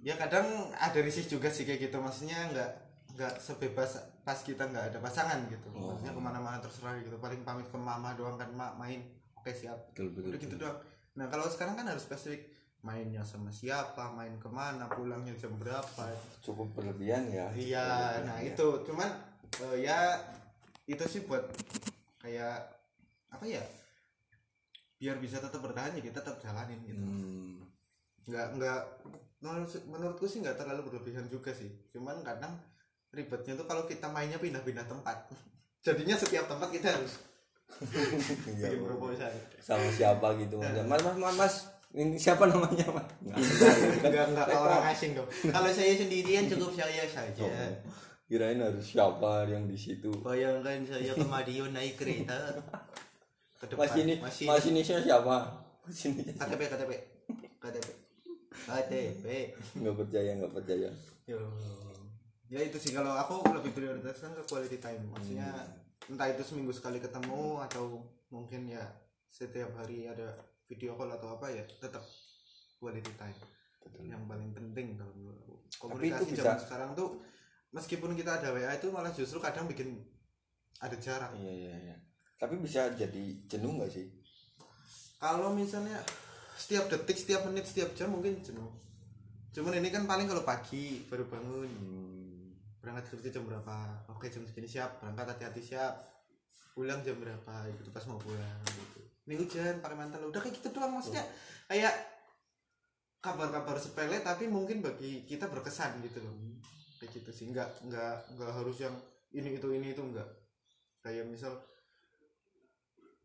ya kadang ada risih juga sih kayak gitu maksudnya nggak nggak sebebas pas kita nggak ada pasangan gitu Oh. maksudnya ke mana-mana terserah gitu paling pamit ke mama doang kan mak main oke siap Betul, betul. udah gitu doang nah kalau sekarang kan harus spesifik mainnya sama siapa main ke mana pulangnya jam berapa. Cukup berlebihan ya. Iya nah Ya. itu. Cuman eh, ya itu sih buat kayak apa ya biar bisa tetap bertahan ya kita tetap jalanin gitu. Hmm, nggak nggak menurut, menurutku sih nggak terlalu berlebihan juga sih. Cuman kadang ribetnya tuh kalau kita mainnya pindah-pindah tempat. Jadinya setiap tempat kita harus bikin Bang. proposal. sama siapa gitu mas mas mas mas, mas ini siapa namanya mas? Nggak, nggak orang asing dong. Kalau saya sendirian cukup saya saja. Oh, kirain harus siapa yang di situ? Bayangkan saya ke Madiun naik kereta ke depan. mas ini masih mas ini siapa? Mas ini KTP KTP. KTP. KTP. Nggak percaya nggak percaya. Ya itu sih. Kalau aku lebih prioritaskan ke quality time. Maksudnya entah itu seminggu sekali ketemu atau mungkin ya setiap hari ada video call atau apa ya tetap quality time. Betul. yang paling penting kalau Tapi itu komunikasi bisa- zaman sekarang tuh meskipun kita ada WA itu malah justru kadang bikin ada jarak iya iya iya. Tapi bisa jadi jenuh nggak sih? Kalau misalnya setiap detik setiap menit setiap jam mungkin jenuh. Cuman ini kan paling kalau pagi baru bangun. Hmm, berangkat kerja jam berapa? Oke jam segini siap. Berangkat hati-hati siap. Pulang jam berapa? Gitu pas mau pulang gitu. Ini hujan pakai mantel udah kayak gitu doang maksudnya. Kayak kabar-kabar sepele tapi mungkin bagi kita berkesan gitu loh. Kayak gitu sih. Nggak nggak nggak harus yang ini itu ini itu enggak kayak misal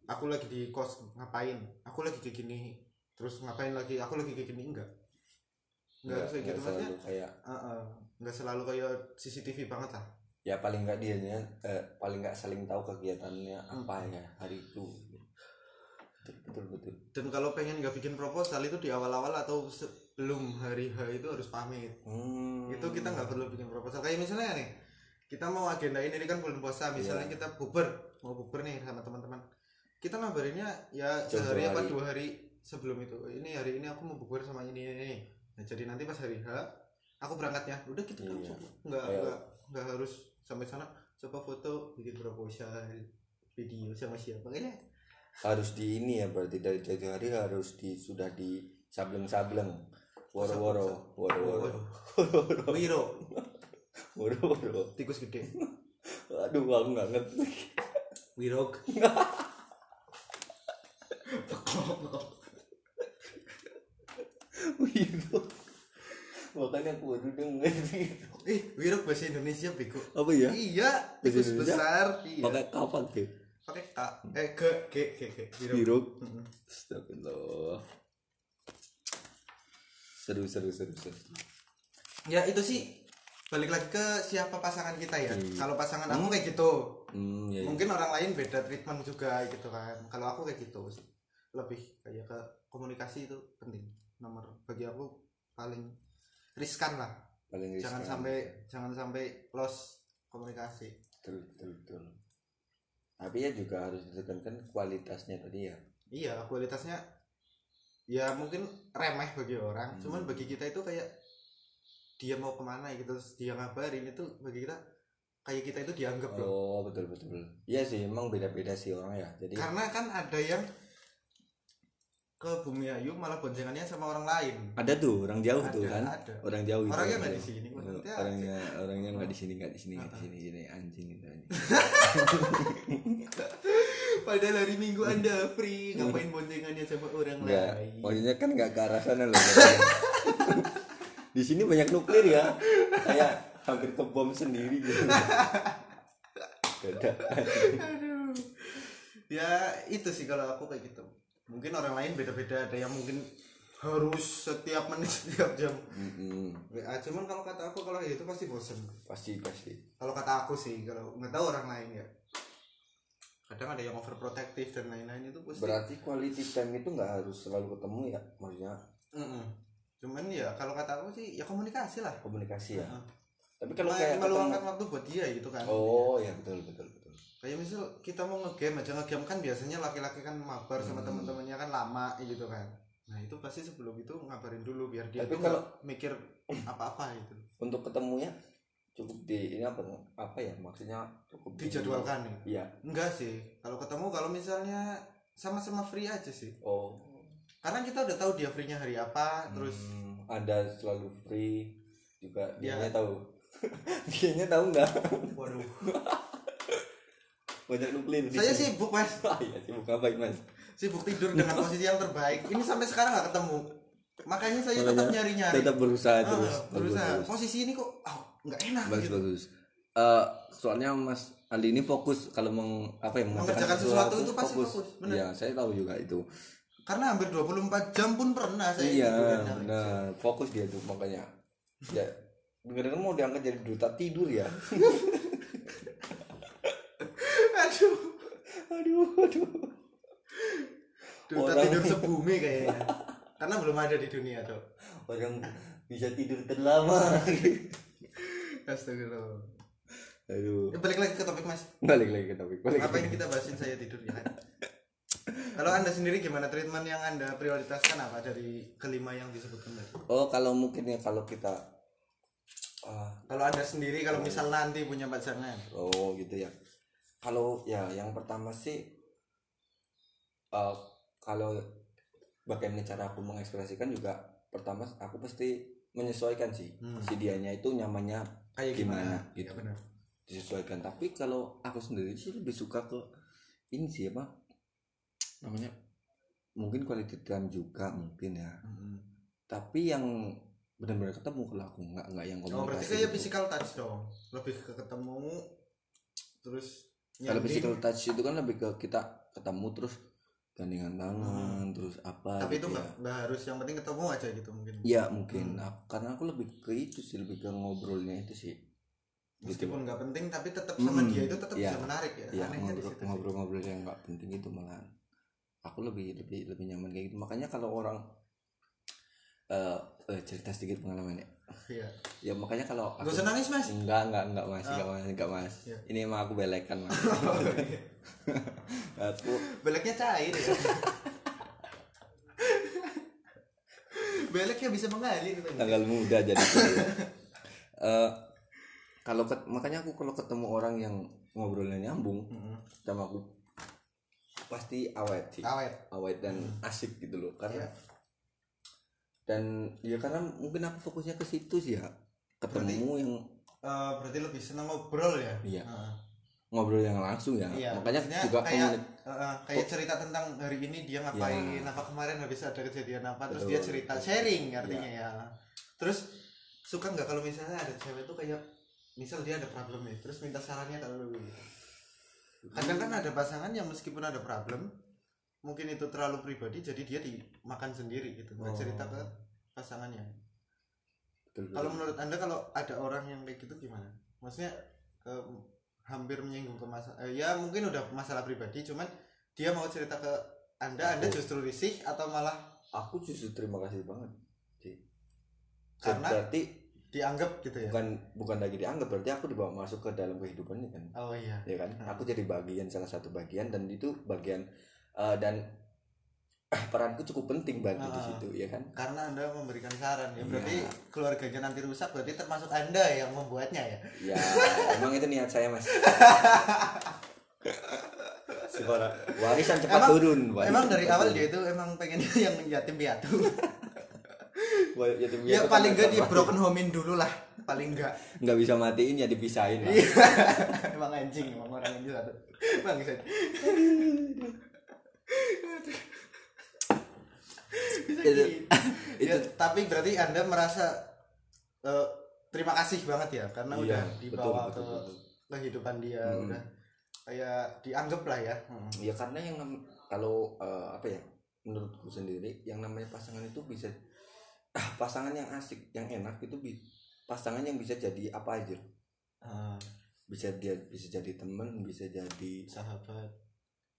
aku lagi di kos ngapain? Aku lagi kayak gini. Terus ngapain lagi? Aku lagi kayak gini enggak enggak harus kayak gitu maksudnya. kayak Heeh. Nggak selalu kayak CCTV banget lah ya paling nggak dia eh, paling nggak saling tahu kegiatannya Hmm. apa ya hari itu betul betul dan kalau pengen nggak bikin proposal itu di awal-awal atau sebelum hari H itu harus pamit Hmm. itu kita nggak perlu bikin proposal kayak misalnya nih kita mau agendain ini kan bulan puasa misalnya Iya. kita buber mau buber nih sama teman-teman kita ngabarinnya ya Jauh sehari apa dua hari sebelum itu ini hari ini aku mau buber sama ini ini, ini. Nah, jadi nanti pas hari H aku berangkatnya udah gitu kan Iya. nggak Kayak- nggak nggak harus sampai sana. Coba foto bikin proposal video sama siapa. Kayaknya harus di ini ya berarti dari jauh hari harus di sudah di sableng sableng woro woro woro woro Waduh. Wiro. Woro woro tikus gede. Aduh aku nggak ngerti. Wirog. Wiro makanya aku baru denger gitu. Eh Wirog bahasa Indonesia bego apa ya? Iya tikus besar iya. Pakai kapan tuh pakai K eh G G G Wirog Wiro Mm-mm. Astagfirullah. Seru seru seru seru. Ya itu sih balik lagi ke siapa pasangan kita ya. Hmm. kalau pasangan aku kayak gitu. Hmm, ya, ya. mungkin orang lain beda treatment juga gitu kan. Kalau aku kayak gitu sih. Lebih kayak ke komunikasi itu penting. Nomor bagi aku paling riskan lah. Paling jangan riskan. sampai jangan sampai lost komunikasi. Betul betul betul. Tapi ya juga harus ditekankan kualitasnya tadi ya. Iya kualitasnya ya mungkin remeh bagi orang. Hmm. cuman bagi kita itu kayak dia mau ke mana gitu terus dia ngabarin itu bagi kita kayak kita itu dianggap loh. Oh betul betul. Iya sih emang beda beda sih orang ya. Jadi karena kan ada yang ke Bumi Ayu malah boncengannya sama orang lain. Ada tuh orang jauh tuh Ada, kan? ada. orang jauh gitu. Orangnya nggak di sini, maksudnya orangnya orangnya nggak di sini nggak di sini nggak di sini sini anjing itu anjing. padahal hari Minggu anda free ngapain boncengannya sama orang Nggak, lain? maksudnya kan nggak ke arah sana loh di sini banyak nuklir ya. Kayak hampir ke bom sendiri gitu. Aduh. Ya itu sih kalau aku kayak gitu mungkin orang lain beda-beda ada yang mungkin harus setiap menit setiap jam. Mm-mm. WA cuman kalau kata aku kalau gitu pasti bosen. Pasti pasti. Kalau kata aku sih kalau nggak tahu orang lain ya. Kadang ada yang overprotective dan lain-lain itu pasti berarti quality time itu nggak harus selalu ketemu ya maksudnya? Mm-mm. cuman ya kalau kata aku sih ya komunikasi lah. Komunikasi ya. Heeh. tapi kalau Ma- kayak ketemu meluangkan waktu buat dia gitu kan. Oh ya betul betul kayak misal kita mau ngegame aja ngegame kan biasanya laki-laki kan mabar sama Hmm. teman-temannya kan lama gitu kan. Nah itu pasti sebelum itu ngabarin dulu biar dia Tapi tuh kalau- mikir apa-apa gitu. Untuk ketemunya cukup di ini apa apa ya maksudnya cukup di- dijadwalkan nih iya. Enggak sih. Kalau ketemu kalau misalnya sama-sama free aja sih. Oh. Karena kita udah tahu dia free-nya hari apa terus Hmm, ada selalu free juga Ya. dia tahu. Dianya tahu nggak? Waduh banyak nuklir di saya sini. sibuk mas ah iya sibuk ngapain mas sibuk tidur dengan posisi yang terbaik ini sampai sekarang nggak ketemu makanya saya tetap Makanya nyari-nyari tetap berusaha Ah, terus berusaha bagus posisi ini kok oh, nggak enak bagus, gitu bagus. Eh, soalnya mas Ali ini fokus kalau meng apa ya Mengerjakan sesuatu itu pasti fokus, bener. Iya, saya tahu juga itu. karena hampir 24 jam pun pernah saya iya, benar. Fokus dia tuh makanya. Ya, dengar mau diangkat jadi duta tidur ya. aduh aduh, aduh. duta Orang- tidur sebumi kayaknya karena belum ada di dunia tuh Orang bisa tidur terlama. astagfirullah aduh. Ya, balik lagi ke topik mas Balik lagi ke topik. Balik apa ini kita bahasin saya tidur ya kalau anda sendiri gimana treatment yang anda prioritaskan apa dari kelima yang disebutkan tadi Oh, kalau mungkin ya kalau kita ah, kalau anda sendiri kalau misal nanti punya pasangan Oh gitu ya. Kalau ya yang pertama sih eh kalau bagaimana cara aku mengekspresikan juga pertama aku pasti menyesuaikan sih Hmm. si dianya itu nyamannya kayak gimana, Gimana, gitu. Ya, benar disesuaikan. Tapi kalau aku sendiri sih lebih suka ke ini sih apa namanya mungkin quality time juga mungkin ya. Tapi yang benar-benar ketemu kalau aku nggak nggak yang oh berarti komunikasi kayak gitu. physical touch dong lebih ke ketemu terus kalau nyanding. physical touch itu kan lebih ke kita ketemu terus gandengan tangan terus apa Hmm. tapi itu gitu nggak nggak harus yang penting ketemu aja gitu mungkin ya Iya mungkin Hmm. Aku- karena aku lebih ke itu sih lebih ke ngobrolnya itu sih gitu meskipun nggak penting tapi tetap sama Hmm, dia itu tetap iya. bisa menarik ya, ya anehnya ngobrol ngobrol-ngobrol yang nggak penting itu malah aku lebih lebih lebih nyaman kayak gitu makanya kalau orang eh eh, cerita sedikit pengalaman ya Iya. ya makanya kalau Gak usah nangis mas. enggak enggak enggak mas enggak mas enggak mas Iya. ini emang aku belekan mas aku Beleknya cair ya. Beleknya bisa mengalir tanggal muda jadi. Eh, kalau ket- makanya aku kalau ketemu orang yang ngobrolnya nyambung Mm-mm. sama aku pasti awet sih Awet. awet dan asik gitu loh karena Iya. Dan ya karena mungkin aku fokusnya ke situ sih ya ketemu yang Eh, berarti lebih senang ngobrol ya? Iya. Heeh. ngobrol yang langsung ya Iya, makanya juga kayak eh, kayak cerita tentang hari ini dia ngapain, Iya. apa kemarin habis ada kejadian apa, terus Betul. dia cerita sharing artinya ya. Terus suka nggak kalau misalnya ada cewek tuh kayak misal dia ada problem nih, terus minta sarannya kalau gitu. Kadang kan ada pasangan yang meskipun ada problem, mungkin itu terlalu pribadi, jadi dia dimakan sendiri gitu, nggak Oh. cerita ke pasangannya. Betul, betul. Kalau menurut anda kalau ada orang yang kayak gitu gimana? Maksudnya hampir menyinggung ke masa, eh, ya mungkin udah masalah pribadi, cuman dia mau cerita ke anda, anda Aku- justru risih atau malah aku justru terima kasih banget sih Karena- berarti dianggap gitu ya? bukan bukan lagi dianggap berarti aku dibawa masuk ke dalam kehidupannya kan Oh iya. ya kan Hmm. aku jadi bagian salah satu bagian dan itu bagian eh, dan peranku cukup penting bagi di Ah. situ ya kan Karena anda memberikan saran ya, berarti keluarganya nanti rusak, berarti termasuk anda yang membuatnya ya? ya emang itu niat saya mas Sekolah warisan cepat Emang- turun warisan Emang dari awal turun. dia itu emang pengen yang yatim piatu. Ya paling enggak di broken homein dulu lah, paling enggak. nggak bisa matiin ya dipisahin lah. Iya. emang anjing emang orang ini satu Bisa Itu- gitu. itu- Ya, tapi berarti anda merasa eh, terima kasih banget ya karena Iya, udah dibawa betul, ke betul. kehidupan dia Hmm. udah kayak dianggap lah ya Hmm. ya karena yang kalau eh, apa ya menurutku sendiri yang namanya pasangan itu bisa pasangan yang asik yang enak itu bi- pasangan yang bisa jadi apa aja Ah, bisa dia bisa jadi teman bisa jadi sahabat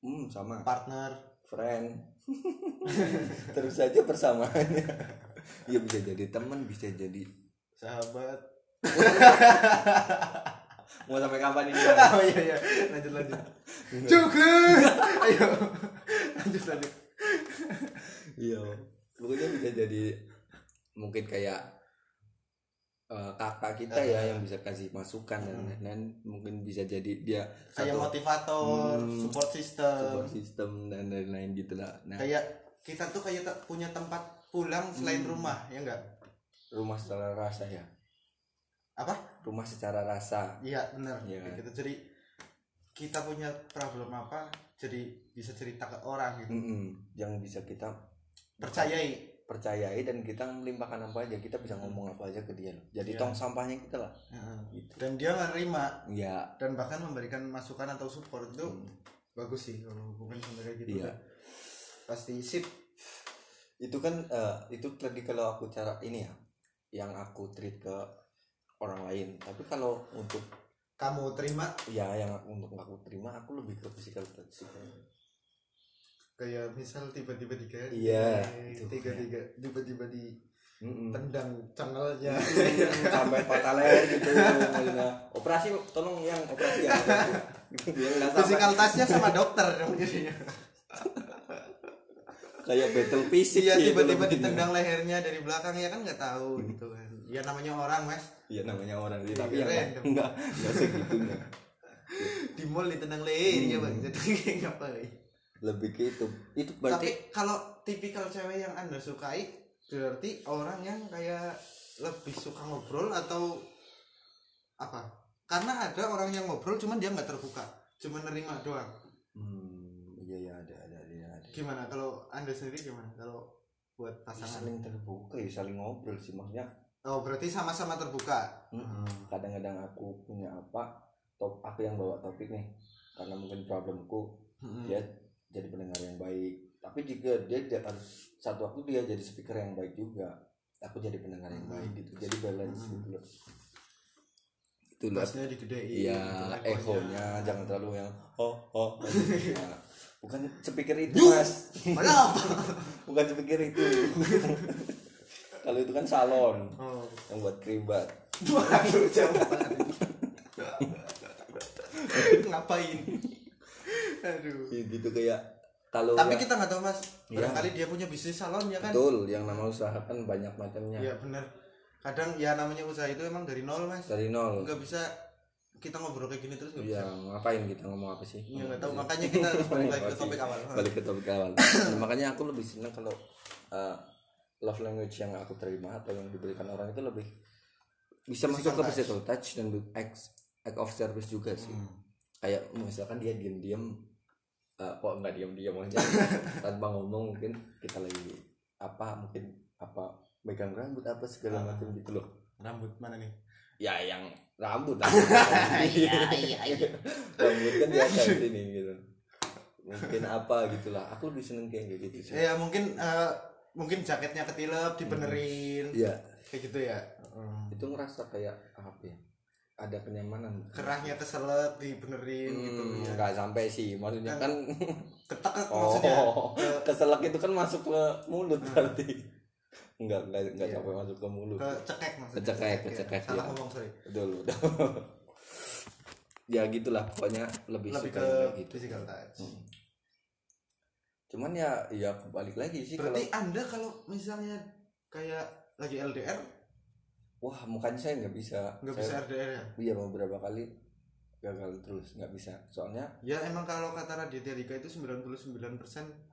hmm sama. Partner. Friend. Terus saja persamaannya ya bisa jadi teman bisa jadi sahabat. Mau sampai kapan ini oh iya iya. Lanjut lanjut. Cukup. Ayo. Lanjut lanjut. Iya. Pokoknya bisa jadi mungkin kayak eh, kakak kita ya yang bisa kasih masukan dan Hmm. lain-lain. Mungkin bisa jadi dia kayak satu motivator Hmm, support system. Support system dan lain-lain gitu lah. Nah. Kayak kita tuh kayak punya tempat pulang selain Hmm. rumah ya enggak rumah secara rasa ya. Apa? Rumah secara rasa. Iya benar kan? gitu. Jadi kita punya problem apa jadi bisa cerita ke orang gitu. Yang bisa kita percayai percayai dan kita melimpahkan apa aja kita bisa ngomong apa aja ke dia loh. jadi Iya. tong sampahnya kita lah Heeh. gitu dan dia menerima ya dan bahkan memberikan masukan atau support itu Hmm. bagus sih kalau hubungan sama kayak gitu Iya. pasti sip itu kan eh, itu tadi kalau aku cara ini ya yang aku treat ke orang lain tapi kalau untuk kamu terima ya yang untuk aku terima aku lebih ke physical touch sih. Kayak misal tiba-tiba tiga Iya, itu. tiga tiga tiba-tiba di Mm-mm. tendang cengelnya sampai patah leher gitu operasi tolong yang operasi ya. Gitu, nggak physical touch-nya sama dokter jadinya. Kayak battle fisik iya sih itu tiba-tiba ditendang lehernya dari belakang ya kan nggak tahu gitu kan. Ya namanya orang mas. Iya namanya orang sih Iya, tapi yang random. enggak enggak segitunya. Di mall ditendang leher ya Hmm. bang jadi kayak ngapain lebih ke itu. Itu tapi berarti kalau tipikal cewek yang anda sukai berarti orang yang kayak lebih suka ngobrol atau apa? Karena ada orang yang ngobrol cuman dia nggak terbuka cuma nerima doang. Hmm, iya iya ada ada ada, ada. gimana? Kalau anda sendiri gimana? Kalau buat Ya, pasangan saling terbuka ya saling ngobrol sih maksudnya. Oh berarti sama-sama terbuka? Mm-mm. kadang-kadang aku punya apa top aku yang bawa topik nih. Karena mungkin problemku Hmm. dia jadi pendengar yang baik. Tapi juga dia harus satu waktu dia jadi speaker yang baik juga. Aku jadi pendengar yang Hmm. baik gitu. Jadi balance Hmm. gitu loh. Itu bassnya digedein iya echonya. jangan terlalu yang oh oh. Nah, bukan speaker itu mas. Bukan speaker itu. Kalau itu kan salon. Oh. Yang buat keribat waduh ngapain aduh. Ya, gitu kayak kalau tapi kita nggak tahu mas. Iya. barangkali dia punya bisnis salon ya kan? Betul yang nama usaha kan banyak macamnya. Iya benar kadang ya namanya usaha itu emang dari nol mas. Dari nol. Nggak bisa kita ngobrol kayak gini terus nggak Iya, bisa. ngapain kita ngomong apa sih? ya nggak tahu. Makanya kita harus balik lagi ke topik awal. Balik ke topik awal. Nah, makanya aku lebih senang kalau uh, love language yang aku terima atau yang diberikan orang itu lebih bisa masuk ke physical touch dan act, act of service juga sih. Hmm. Kayak misalkan dia diam-diam uh, kok nggak diam-diam aja? Tanpa ngomong mungkin kita lagi apa mungkin apa megang rambut apa segala Ah. macam gitu loh. rambut mana nih? Ya yang rambut. Rambut. iya iya iya. Rambut kan biasa di sini gitu. Mungkin apa gitulah. Aku lebih seneng kayak gitu sih. Ya mungkin eh, mungkin jaketnya ketilep dibenerin. Iya. Kayak gitu ya. Hmm. itu ngerasa kayak apa ya ada kenyamanan. Kerahnya keselak dibenerin gitu Hmm, ya. nggak sampai sih maksudnya kan ketek oh maksudnya keselak itu kan masuk ke mulut berarti. Nggak nggak nggak Iya. sampai masuk ke mulut. Ke cekek maksudnya. Kecekek, ya. kecekek, salah ya. ngomong sorry. Betul ya gitulah pokoknya lebih, lebih suka ke gitu. physical touch. Hmm. cuman ya ya balik lagi sih kalau berarti anda kalau misalnya kayak lagi LDR wah mukanya saya nggak bisa. Nggak bisa LDR ya? Iya beberapa kali gagal terus nggak bisa. Soalnya ya emang kalau kata Raditya Dika itu 99%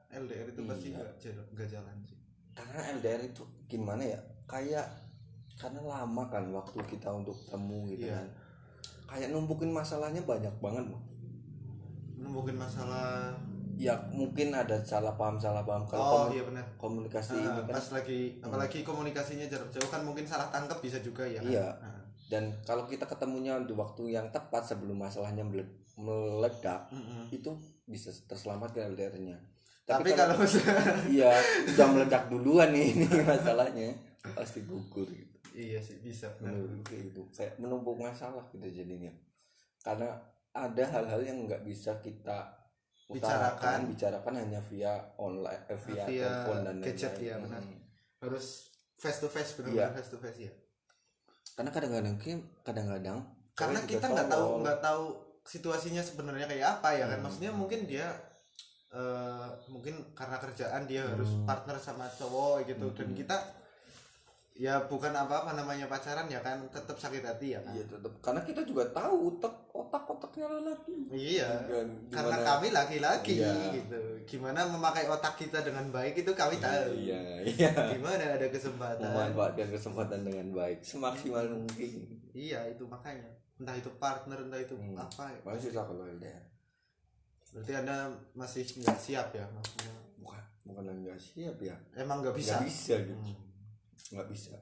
LDR itu pasti Iya. nggak jalan nggak jalan sih. Karena LDR itu gimana ya? Kayak karena lama kan waktu kita untuk temu gitu Iya. kan. Kayak numpukin masalahnya banyak banget mungkin masalah ya mungkin ada salah paham salah paham kalau oh komu- iya benar. komunikasi Ah, ini kan. pas lagi apalagi komunikasinya jarak jauh kan mungkin salah tangkap bisa juga ya. Kan? Iya. Nah, dan kalau kita ketemunya di waktu yang tepat sebelum masalahnya mele- meledak mm-mm. itu bisa terselamatkan LDR-nya. Tapi, kalau iya udah meledak duluan nih ini masalahnya. Pasti gugur gitu. Iya sih bisa menurut kayak gitu. Kayak menumpuk masalah gitu jadinya. Karena ada hal-hal yang nggak bisa kita Bicarakan. bicarakan hanya via online eh, via, Via telepon dan gadget, lain-lain. iya, benar. Hmm. harus face to face Iya. benar-benar face to face ya karena kadang-kadang Kim, kadang-kadang karena kita nggak tahu nggak tahu situasinya sebenarnya kayak apa ya kan Hmm. maksudnya mungkin dia eh, mungkin karena kerjaan dia harus Hmm. partner sama cowok gitu dan Hmm. kita ya bukan apa-apa namanya pacaran ya kan tetap sakit hati ya kan? Iya tetap karena kita juga tahu otak otak otaknya lelaki. Iya Kan, karena kami laki-laki Iya. gitu. Gimana memakai otak kita dengan baik itu kami tahu. iya iya. Gimana ada kesempatan? Memanfaatkan kesempatan dengan baik semaksimal mungkin. Iya itu makanya. Entah itu partner entah itu Hmm. apa ya. masih susah kalau LDR berarti anda masih nggak siap ya maksudnya? Bukan bukan nggak siap ya. Emang nggak bisa? nggak bisa gitu. Hmm. Nggak bisa.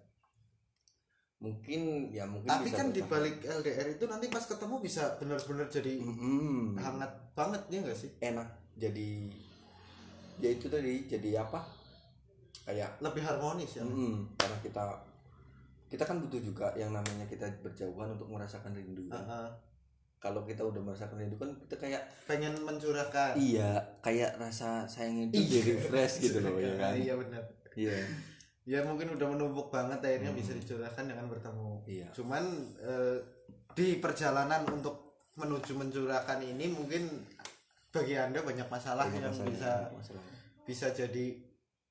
Mungkin ya mungkin tapi bisa kan di balik LDR itu nanti pas ketemu bisa benar-benar jadi Mm-mm. hangat banget ya nggak sih? Enak. Jadi ya itu tadi jadi apa? Kayak lebih harmonis ya. Mm-mm, karena kita kita kan butuh juga yang namanya kita berjauhan untuk merasakan rindu. Heeh. kalau kita udah merasakan rindu kan kita kayak pengen mencurahkan. Iya kayak rasa sayang itu Iya. jadi fresh gitu loh ya kan? Iya benar. Iya ya mungkin udah menumpuk banget akhirnya Hmm. bisa dicurahkan dengan bertemu iya cuman eh, di perjalanan untuk menuju mencurahkan ini mungkin bagi anda banyak masalah Banyak yang masalah, bisa masalah. bisa jadi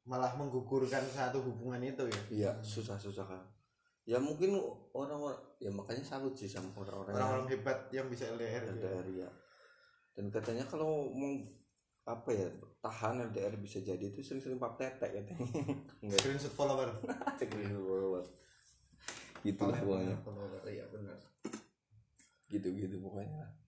malah menggugurkan satu hubungan itu ya iya susah susah kan ya mungkin orang-orang ya makanya salut sih sama orang-orang yang orang-orang hebat yang bisa LDR gitu. LDR ya dan katanya kalau mau apa ya tahan LDR bisa jadi itu sering-sering pap tetek katanya enggak. Screenshot follower. Sering gitu lah pokoknya. follower iya benar. Gitu gitu pokoknya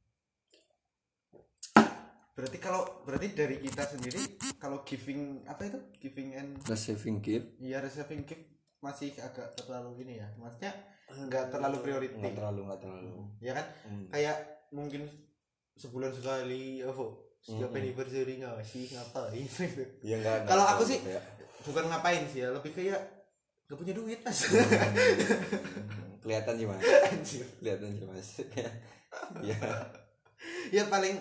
berarti kalau berarti dari kita sendiri kalau giving apa itu? Giving and receiving gift? Ya receiving gift masih agak terlalu ini ya. Maksudnya nggak terlalu priority. nggak terlalu nggak terlalu. Ya kan? Hmm. kayak mungkin sebulan sekali apa setiap Mhm. anniversary ngasih ngapain ya enggak Kalau aku sih- bukan ngapain sih ya lebih kayak gak punya duit mas. Kelihatan sih mas. Kelihatan sih mas. Ya. Ya. Paling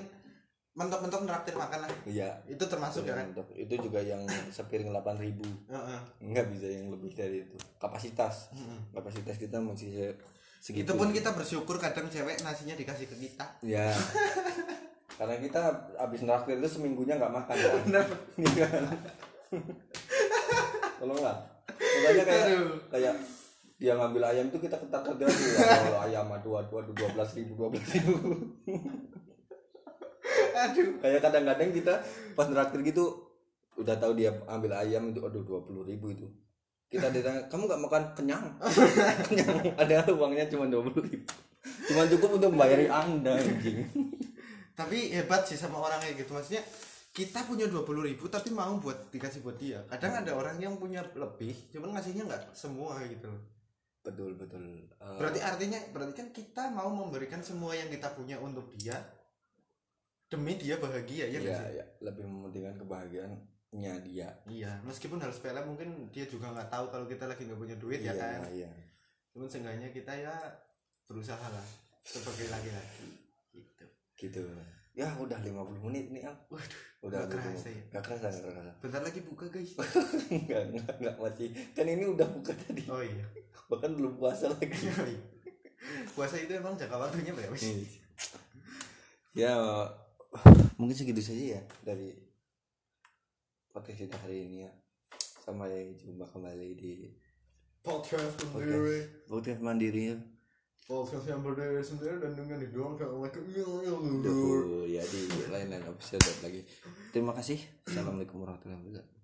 mentok-mentok neraktir makan lah iya. Itu termasuk ya kan? Untuk itu juga yang sepiring 8000 ribu. Heeh. nggak bisa yang lebih dari itu. Kapasitas. Kapasitas kita masih se- segitu itu pun kita bersyukur kadang cewek nasinya dikasih ke kita. Ya karena kita abis neraktir itu seminggunya nggak makan kan? Iya kan? tolong lah. Makanya kayak kayak dia ngambil ayam itu kita ketat harga ya kalau ayam aduh aduh aduh dua belas ribu dua belas ribu. Aduh. Kayak kadang-kadang kita pas neraktir gitu udah tahu dia ambil ayam itu aduh dua puluh ribu itu. Kita ditanya kamu nggak makan kenyang? Kenyang. Ada uangnya cuma dua puluh ribu. Cuma cukup untuk membayari anda anjing tapi hebat sih sama orang kayak gitu. Maksudnya kita punya dua puluh ribu tapi mau buat dikasih buat dia. Kadang ada orang yang punya lebih cuman ngasihnya nggak semua gitu loh. Betul betul. Eh, berarti artinya berarti kan kita mau memberikan semua yang kita punya untuk dia demi dia bahagia ya iya iya. Lebih mementingkan kebahagiaannya dia. Iya meskipun hal sepele mungkin dia juga nggak tahu kalau kita lagi nggak punya duit iya ya kan? iya. Cuman seenggaknya kita ya berusaha lah sebagai laki-laki gitu. Ya udah 50 menit nih Al. waduh udah gitu. kerasa ya? nggak kerasa nggak kerasa. Bentar lagi buka guys. Nggak nggak nggak masih. Kan ini udah buka tadi. Oh iya. Bahkan belum puasa lagi. Oh iya. puasa itu emang jangka waktunya berapa sih ya mungkin segitu saja ya dari podcast kita hari ini ya. Sampai jumpa kembali di podcast podcast sendiri podcast mandiri ya podcast yang berdiri sendiri dan dengan dibilang kalau Duh, ya di lain-lain episode lagi. Terima kasih. Assalamualaikum warahmatullahi wabarakatuh